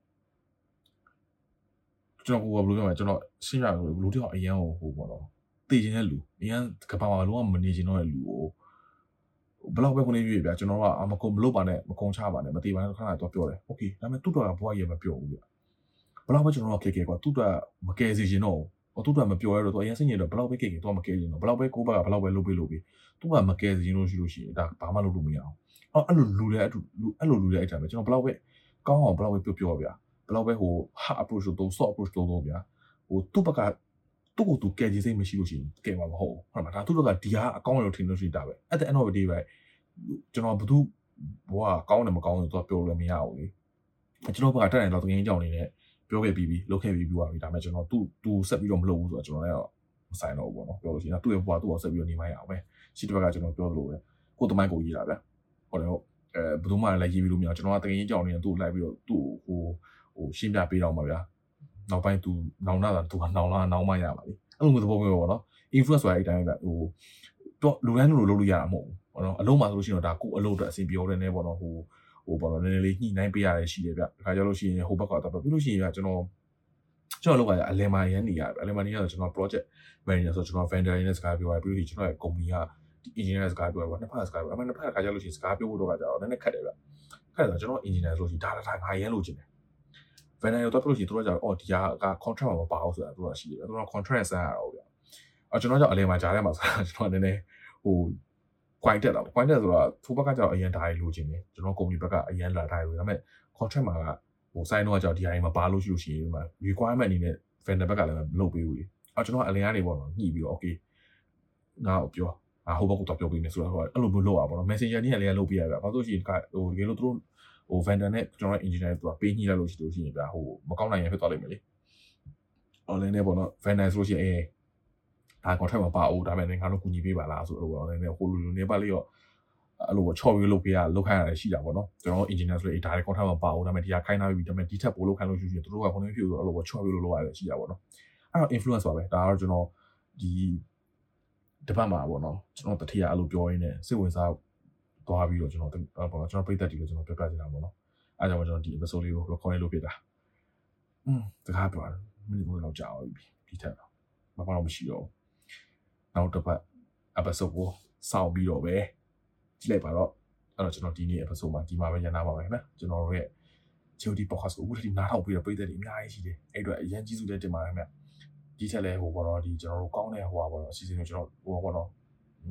ကျွန်တော်ဟိုဘယ်လိုပြောမလဲကျွန်တော်ရှင်းပြလို့လူတယောက်အရန်ဟိုဟိုပေါ့နော်တည်ခြင်းတဲ့လူအရန်ကဘာမှလုံးဝမနေခြင်းတော့တဲ့လူကိုဘလောက်ပဲခုနေပြည့်ပြကျွန်တော်ကအမကုံမလုပ်ပါနဲ့မကုံချပါနဲ့မတည်ပါနဲ့ခဏတော့ပြောတယ်โอเคဒါပေမဲ့သူ့တော်ကဘွားရေမပြောဘူးဗျဘလောက်ပဲကျွန်တော်ကကဲကဲကွာသူ့တော်မကဲစီခြင်းတော့ ဟိုသူ့တော်မပြောရတော့သူအရင်စင်ရတော့ဘလောက်ပဲကဲကဲတော့မကဲခြင်းတော့ဘလောက်ပဲကိုဘကဘလောက်ပဲလုပ်ပေးလို့ပြီးသူ့ကမကဲစီခြင်းလို့ရှိလို့ရှိရင်ဒါဘာမှလုပ်လို့မရအောင်အော်အဲ့လိုလူတွေအဲ့လိုအဲ့လိုလူတွေအဲ့တိုင်းပဲကျွန်တော်ဘလောက်ပဲကောင်းအောင်ဘလောက်ပဲပြောပြောဗျဘလောက်ပဲဟို hard approach တော့ soft approach တော့တော့ဗျဟိုသူ့ဘကသူ့ကိုသူကဲခြင်းစိတ်မရှိလို့ရှိရင်ကဲမှာမဟုတ်ဟုတ်မှာဒါသူ့ဘက်ကဒီဟာအကောင်းလို့ထင်လို့ရှိတာပဲ at the end of the day ပဲကျွန်တော်ဘသူဘောကကောင်းတယ်မကောင်းတယ်သူကပြောလို့မရဘူးလေကျွန်တော်ဘက်ကတက်တယ်တော့တကယ်ကြောင်နေနဲ့ ပြောခဲ့ပြီးပြီလုပ်ခဲ့ပြီးပြီးသွားပြီဒါပေမဲ့ကျွန်တော်သူ့သူဆက်ပြီးတော့မလုပ်ဘူးဆိုတော့ကျွန်တော်လည်းမဆိုင်တော့ဘူးပေါ့နော်ပြောလို့ရှိရင်သူ့ရဲ့ဘွားသူ့ကိုဆက်ပြီးတော့နေမရအောင်ပဲရှိတဲ့ဘက်ကကျွန်တော်ပြောသလိုပဲကိုယ်တမိုင်းကိုရေးတာဗျဟုတ်တယ်ဟုတ်အဲဘယ်သူမှလည်းရေးပြီးလို့မရကျွန်တော်ကတကယ်ကြောင်နေသူ့လိုက်ပြီးတော့သူ့ဟိုဟိုရှင်းပြပေးတော့မှာဗျာနောက်ပိုင်းသူနောင်လာတာသူကနောင်လာနောင်မရပါလေအဲ့လိုမျိုးသဘောမျိုးပေါ့နော် influence ဆိုတဲ့အတိုင်းပဲဟိုတော့လူတိုင်းလိုလုပ်လို့ရတာမဟုတ်ဘူးပေါ့နော်အလုံးမှာဆိုလို့ရှိရင်တော့ဒါကိုအလုံးအတွက်အဆင်ပြေတဲ့နေပေါ့နော်ဟို ဟဟိုပေါ့နော်နည်းနည်းလေးညှိနှိုင်းပေးရတယ်ရှိတယ်ဗျ။ခါကြလို့ရှိရင်ဟိုဘက်ကတော့ပြီးလို့ရှိရင်ဗျကျွန်တော်ကျွန်တော်လောက်ကအလယ်မာရန်နေရအလယ်မာနေရဆိုကျွန်တော် project manager ဆိုကျွန်တော် vendor တွေနဲ့စကားပြောရပြီးလို့ရှိရင်ကျွန်တော်ရဲ့ company ကဒီ engineer စကားပြောရပါနှစ်ဖက်စကားပြောအမှနှစ်ဖက်ခါကြလို့ရှိရင်စကားပြောဖို့တော့ကကြတော့နည်းနည်းခက်တယ်ဗျခက်တယ်ကျွန်တော် engineer ဆိုလို့ရှိရင်ဒါဒါငါရန်လို့ချင်တယ် vendor ရောတော့ပြောလို့ရှိရင်တို့ကကြတော့အော်ဒီဟာက contract မှာမပါဘူးဆိုတာတို့ကရှိတယ်တို့က contract ဆန်းရတော့ဗျအော်ကျွန်တော်ကြောင့်အလယ်မာကြားထဲမှာဆိုတာကျွန်တော်နည်းနည်းဟို point တက်တာပေါ့ point တက်ဆိုတော့ထိုးဘက်ကကျတော့အရင်ဓာတ်လိုချင်တယ်ကျွန်တော် company ဘက်ကအရင်လာဓာတ်လိုဒါပေမဲ့ contract မှာကဟို sign တော့ကျတော့ဒီဟာတွေမပါလို့ရှိလို့ရှိရင်ဒီမှာ requirement အနေနဲ့ vendor ဘက်ကလည်းမလုပ်ပေးဘူးလေအော်ကျွန်တော်အလင်ကနေပေါ့နော်ညှိပြီးတော့ okay ငါ့ကိုပြောအာဟိုဘက်ကတော့ပြောပေးနေဆိုတော့အဲ့လိုမျိုးလုပ်ရပါတော့ messenger နဲ့လည်းလုပ်ပေးရပြဘာလို့ရှိရင်ဟိုတကယ်လို့သူတို့ဟို vendor နဲ့ကျွန်တော် engineer တွေသူကပေးညှိလိုက်လို့ရှိလို့ရှိရင်ဗျာဟိုမကောင်းနိုင်ရင်ဖြစ်သွားလိမ့်မယ်လေ online နဲ့ပေါ့နော် vendor ဆိုလို့ရှိရင်အေး ဒါ contract မပါဘူးဒါပေမဲ့ငါတို့ကူညီပေးပါလားဆိုတော့ online နဲ့ဟိုလူလူနေပါလေရောအဲ့လိုချော်ပြီးလုပ်ပေးရလုပ်ခိုင်းရတယ်ရှိတာပေါ့နော်ကျွန်တော် engineer ဆိုလေဒါတွေ contract မပါဘူးဒါပေမဲ့ဒီကခိုင်းထားပြီးဒါပေမဲ့ဒီထက်ပိုလုပ်ခိုင်းလို့ရှိရင်တို့ကခုနကဖြစ်လို့အဲ့လိုပေါ့ချော်ပြီးလုပ်လုပ်ရတယ်ရှိတာပေါ့နော်အဲ့တော့ influence ပါပဲဒါကတော့ကျွန်တော်ဒီတပတ်မှာပေါ့နော်ကျွန်တော်တတိယအဲ့လိုပြောရင်းနဲ့စိတ်ဝင်စားသွားပြီးတော့ကျွန်တော်ပေါ့နော်ကျွန်တော်ပြည့်သက်တယ်လို့ကျွန်တော်ပြောပြချင်တာပေါ့နော်အားကြောင့်ကျွန်တော်ဒီ episode လေးကို record လုပ်ဖြစ်တာอืมတကားပြောတယ်မိနစ်30လောက်ကြာသွားပြီဒီထက်တော့မမတော့မရှိတော့ နောက်တစ်ပတ် episode ကိုစောင့်ပြီးတော့ပဲကြည့်လိုက်ပါတော့အဲ့တော့ကျွန်တော်ဒီနေ့ episode မှာဒီမှာပဲညနာပါမယ်ခင်ဗျကျွန်တော်တို့ရဲ့ GOD podcast ကိုအခုထိနားထောင်ပြီးတော့ပြည်သက်တွေအများကြီးရှိတယ်အဲ့အတွက်အရင်ကြီးစုလည်းတင်ပါတယ်ခင်ဗျဒီချက်လဲဟိုပေါ့နော်ဒီကျွန်တော်တို့ကောင်းတဲ့ဟိုပါပေါ့နော်အစီအစဉ်ကိုကျွန်တော်ဟိုပေါ့နော်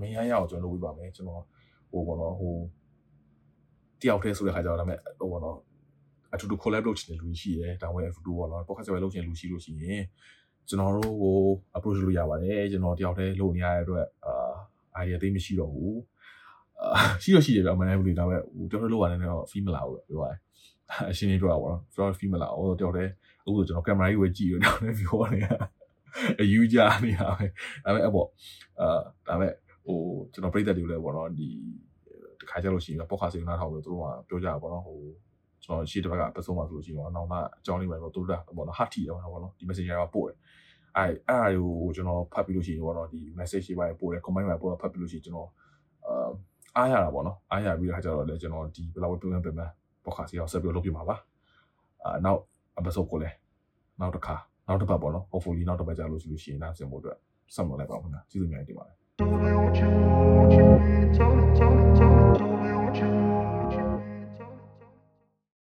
မင်းရရအောင်ကျွန်တော်လုပ်ပြပါမယ်ကျွန်တော်ဟိုပေါ့နော်ဟိုတယောက်တည်းဆိုတဲ့ခါကျတော့ဒါပေမဲ့ဟိုပေါ့နော်အထူးတူ collab လုပ်ချင်တဲ့လူရှိရဲတောင်းဝဲအထူးတူပေါ့နော် podcast ပဲလုပ်ချင်လူရှိလို့ရှိရင် ကျွန်တော်တို့ကို approach လုပ်ရပါတယ်ကျွန်တော်တယောက်တည်းလုပ်နေရတဲ့အတွက်အာ idea သိမရှိတော့ဘူးအာရှိတော့ရှိတယ်ဗျအမှန်တမ်းဘူးဒါပေမဲ့ဟိုတော်တော်လောက်ရတယ်တော့ fee မလာဘူးပြောရတယ်အရှင်းလေးပြောတာပေါ့နော်ကျွန်တော် fee မလာဘူးတယောက်တည်းအခုကျွန်တော်ကင်မရာကြီးဝယ်ကြည့်ရတော့လည်းပြောနေရအယူကြနေရပဲဒါပေမဲ့အပေါ့အာဒါပေမဲ့ဟိုကျွန်တော်ပြိသက်တွေလည်းပေါ့နော်ဒီတခါကြလို့ရှိရင်ပေါ့ခါစီနားထောင်လို့သူတို့ကပြောကြတာပေါ့နော်ဟိုကျွန်တော်ရှေ့တစ်ဘက်ကပတ်စုံမှာဆိုလို့ရှိရင်တော့နောက်နောက်အကြောင်းလေးပဲတော့သူတို့ကပေါ့နော်ဟာတီရောပေါ့နော်ဒီ messenger ကပို့တယ် အဲအဲ့အားကိုကျွန်တော်ဖတ်ပြီးလို့ရှိရင်ပေါ့နော်ဒီ message တွေပါပို့တယ် comment ပါပို့ဖတ်ပြီးလို့ရှိရင်ကျွန်တော်အာအားရတာပေါ့နော်အားရပြီးတော့ခါကြတော့လည်းကျွန်တော်ဒီဘယ်လောက်ပြန်ပြန်ပြန်ပေါ့ခါစီအောင်ဆက်ပြီးလုပ်ပြမှာပါအာနောက် episode ကိုလည်းနောက်တစ်ခါနောက်တစ်ပတ်ပေါ့နော် hopefully နောက်တစ်ပတ်ကြာလို့ရှိလို့ရှိရင်နားဆင်ဖို့အတွက်ဆက်မလိုက်ပါဘူးခင်ဗျာကျေးဇူးများတင်ပါတယ်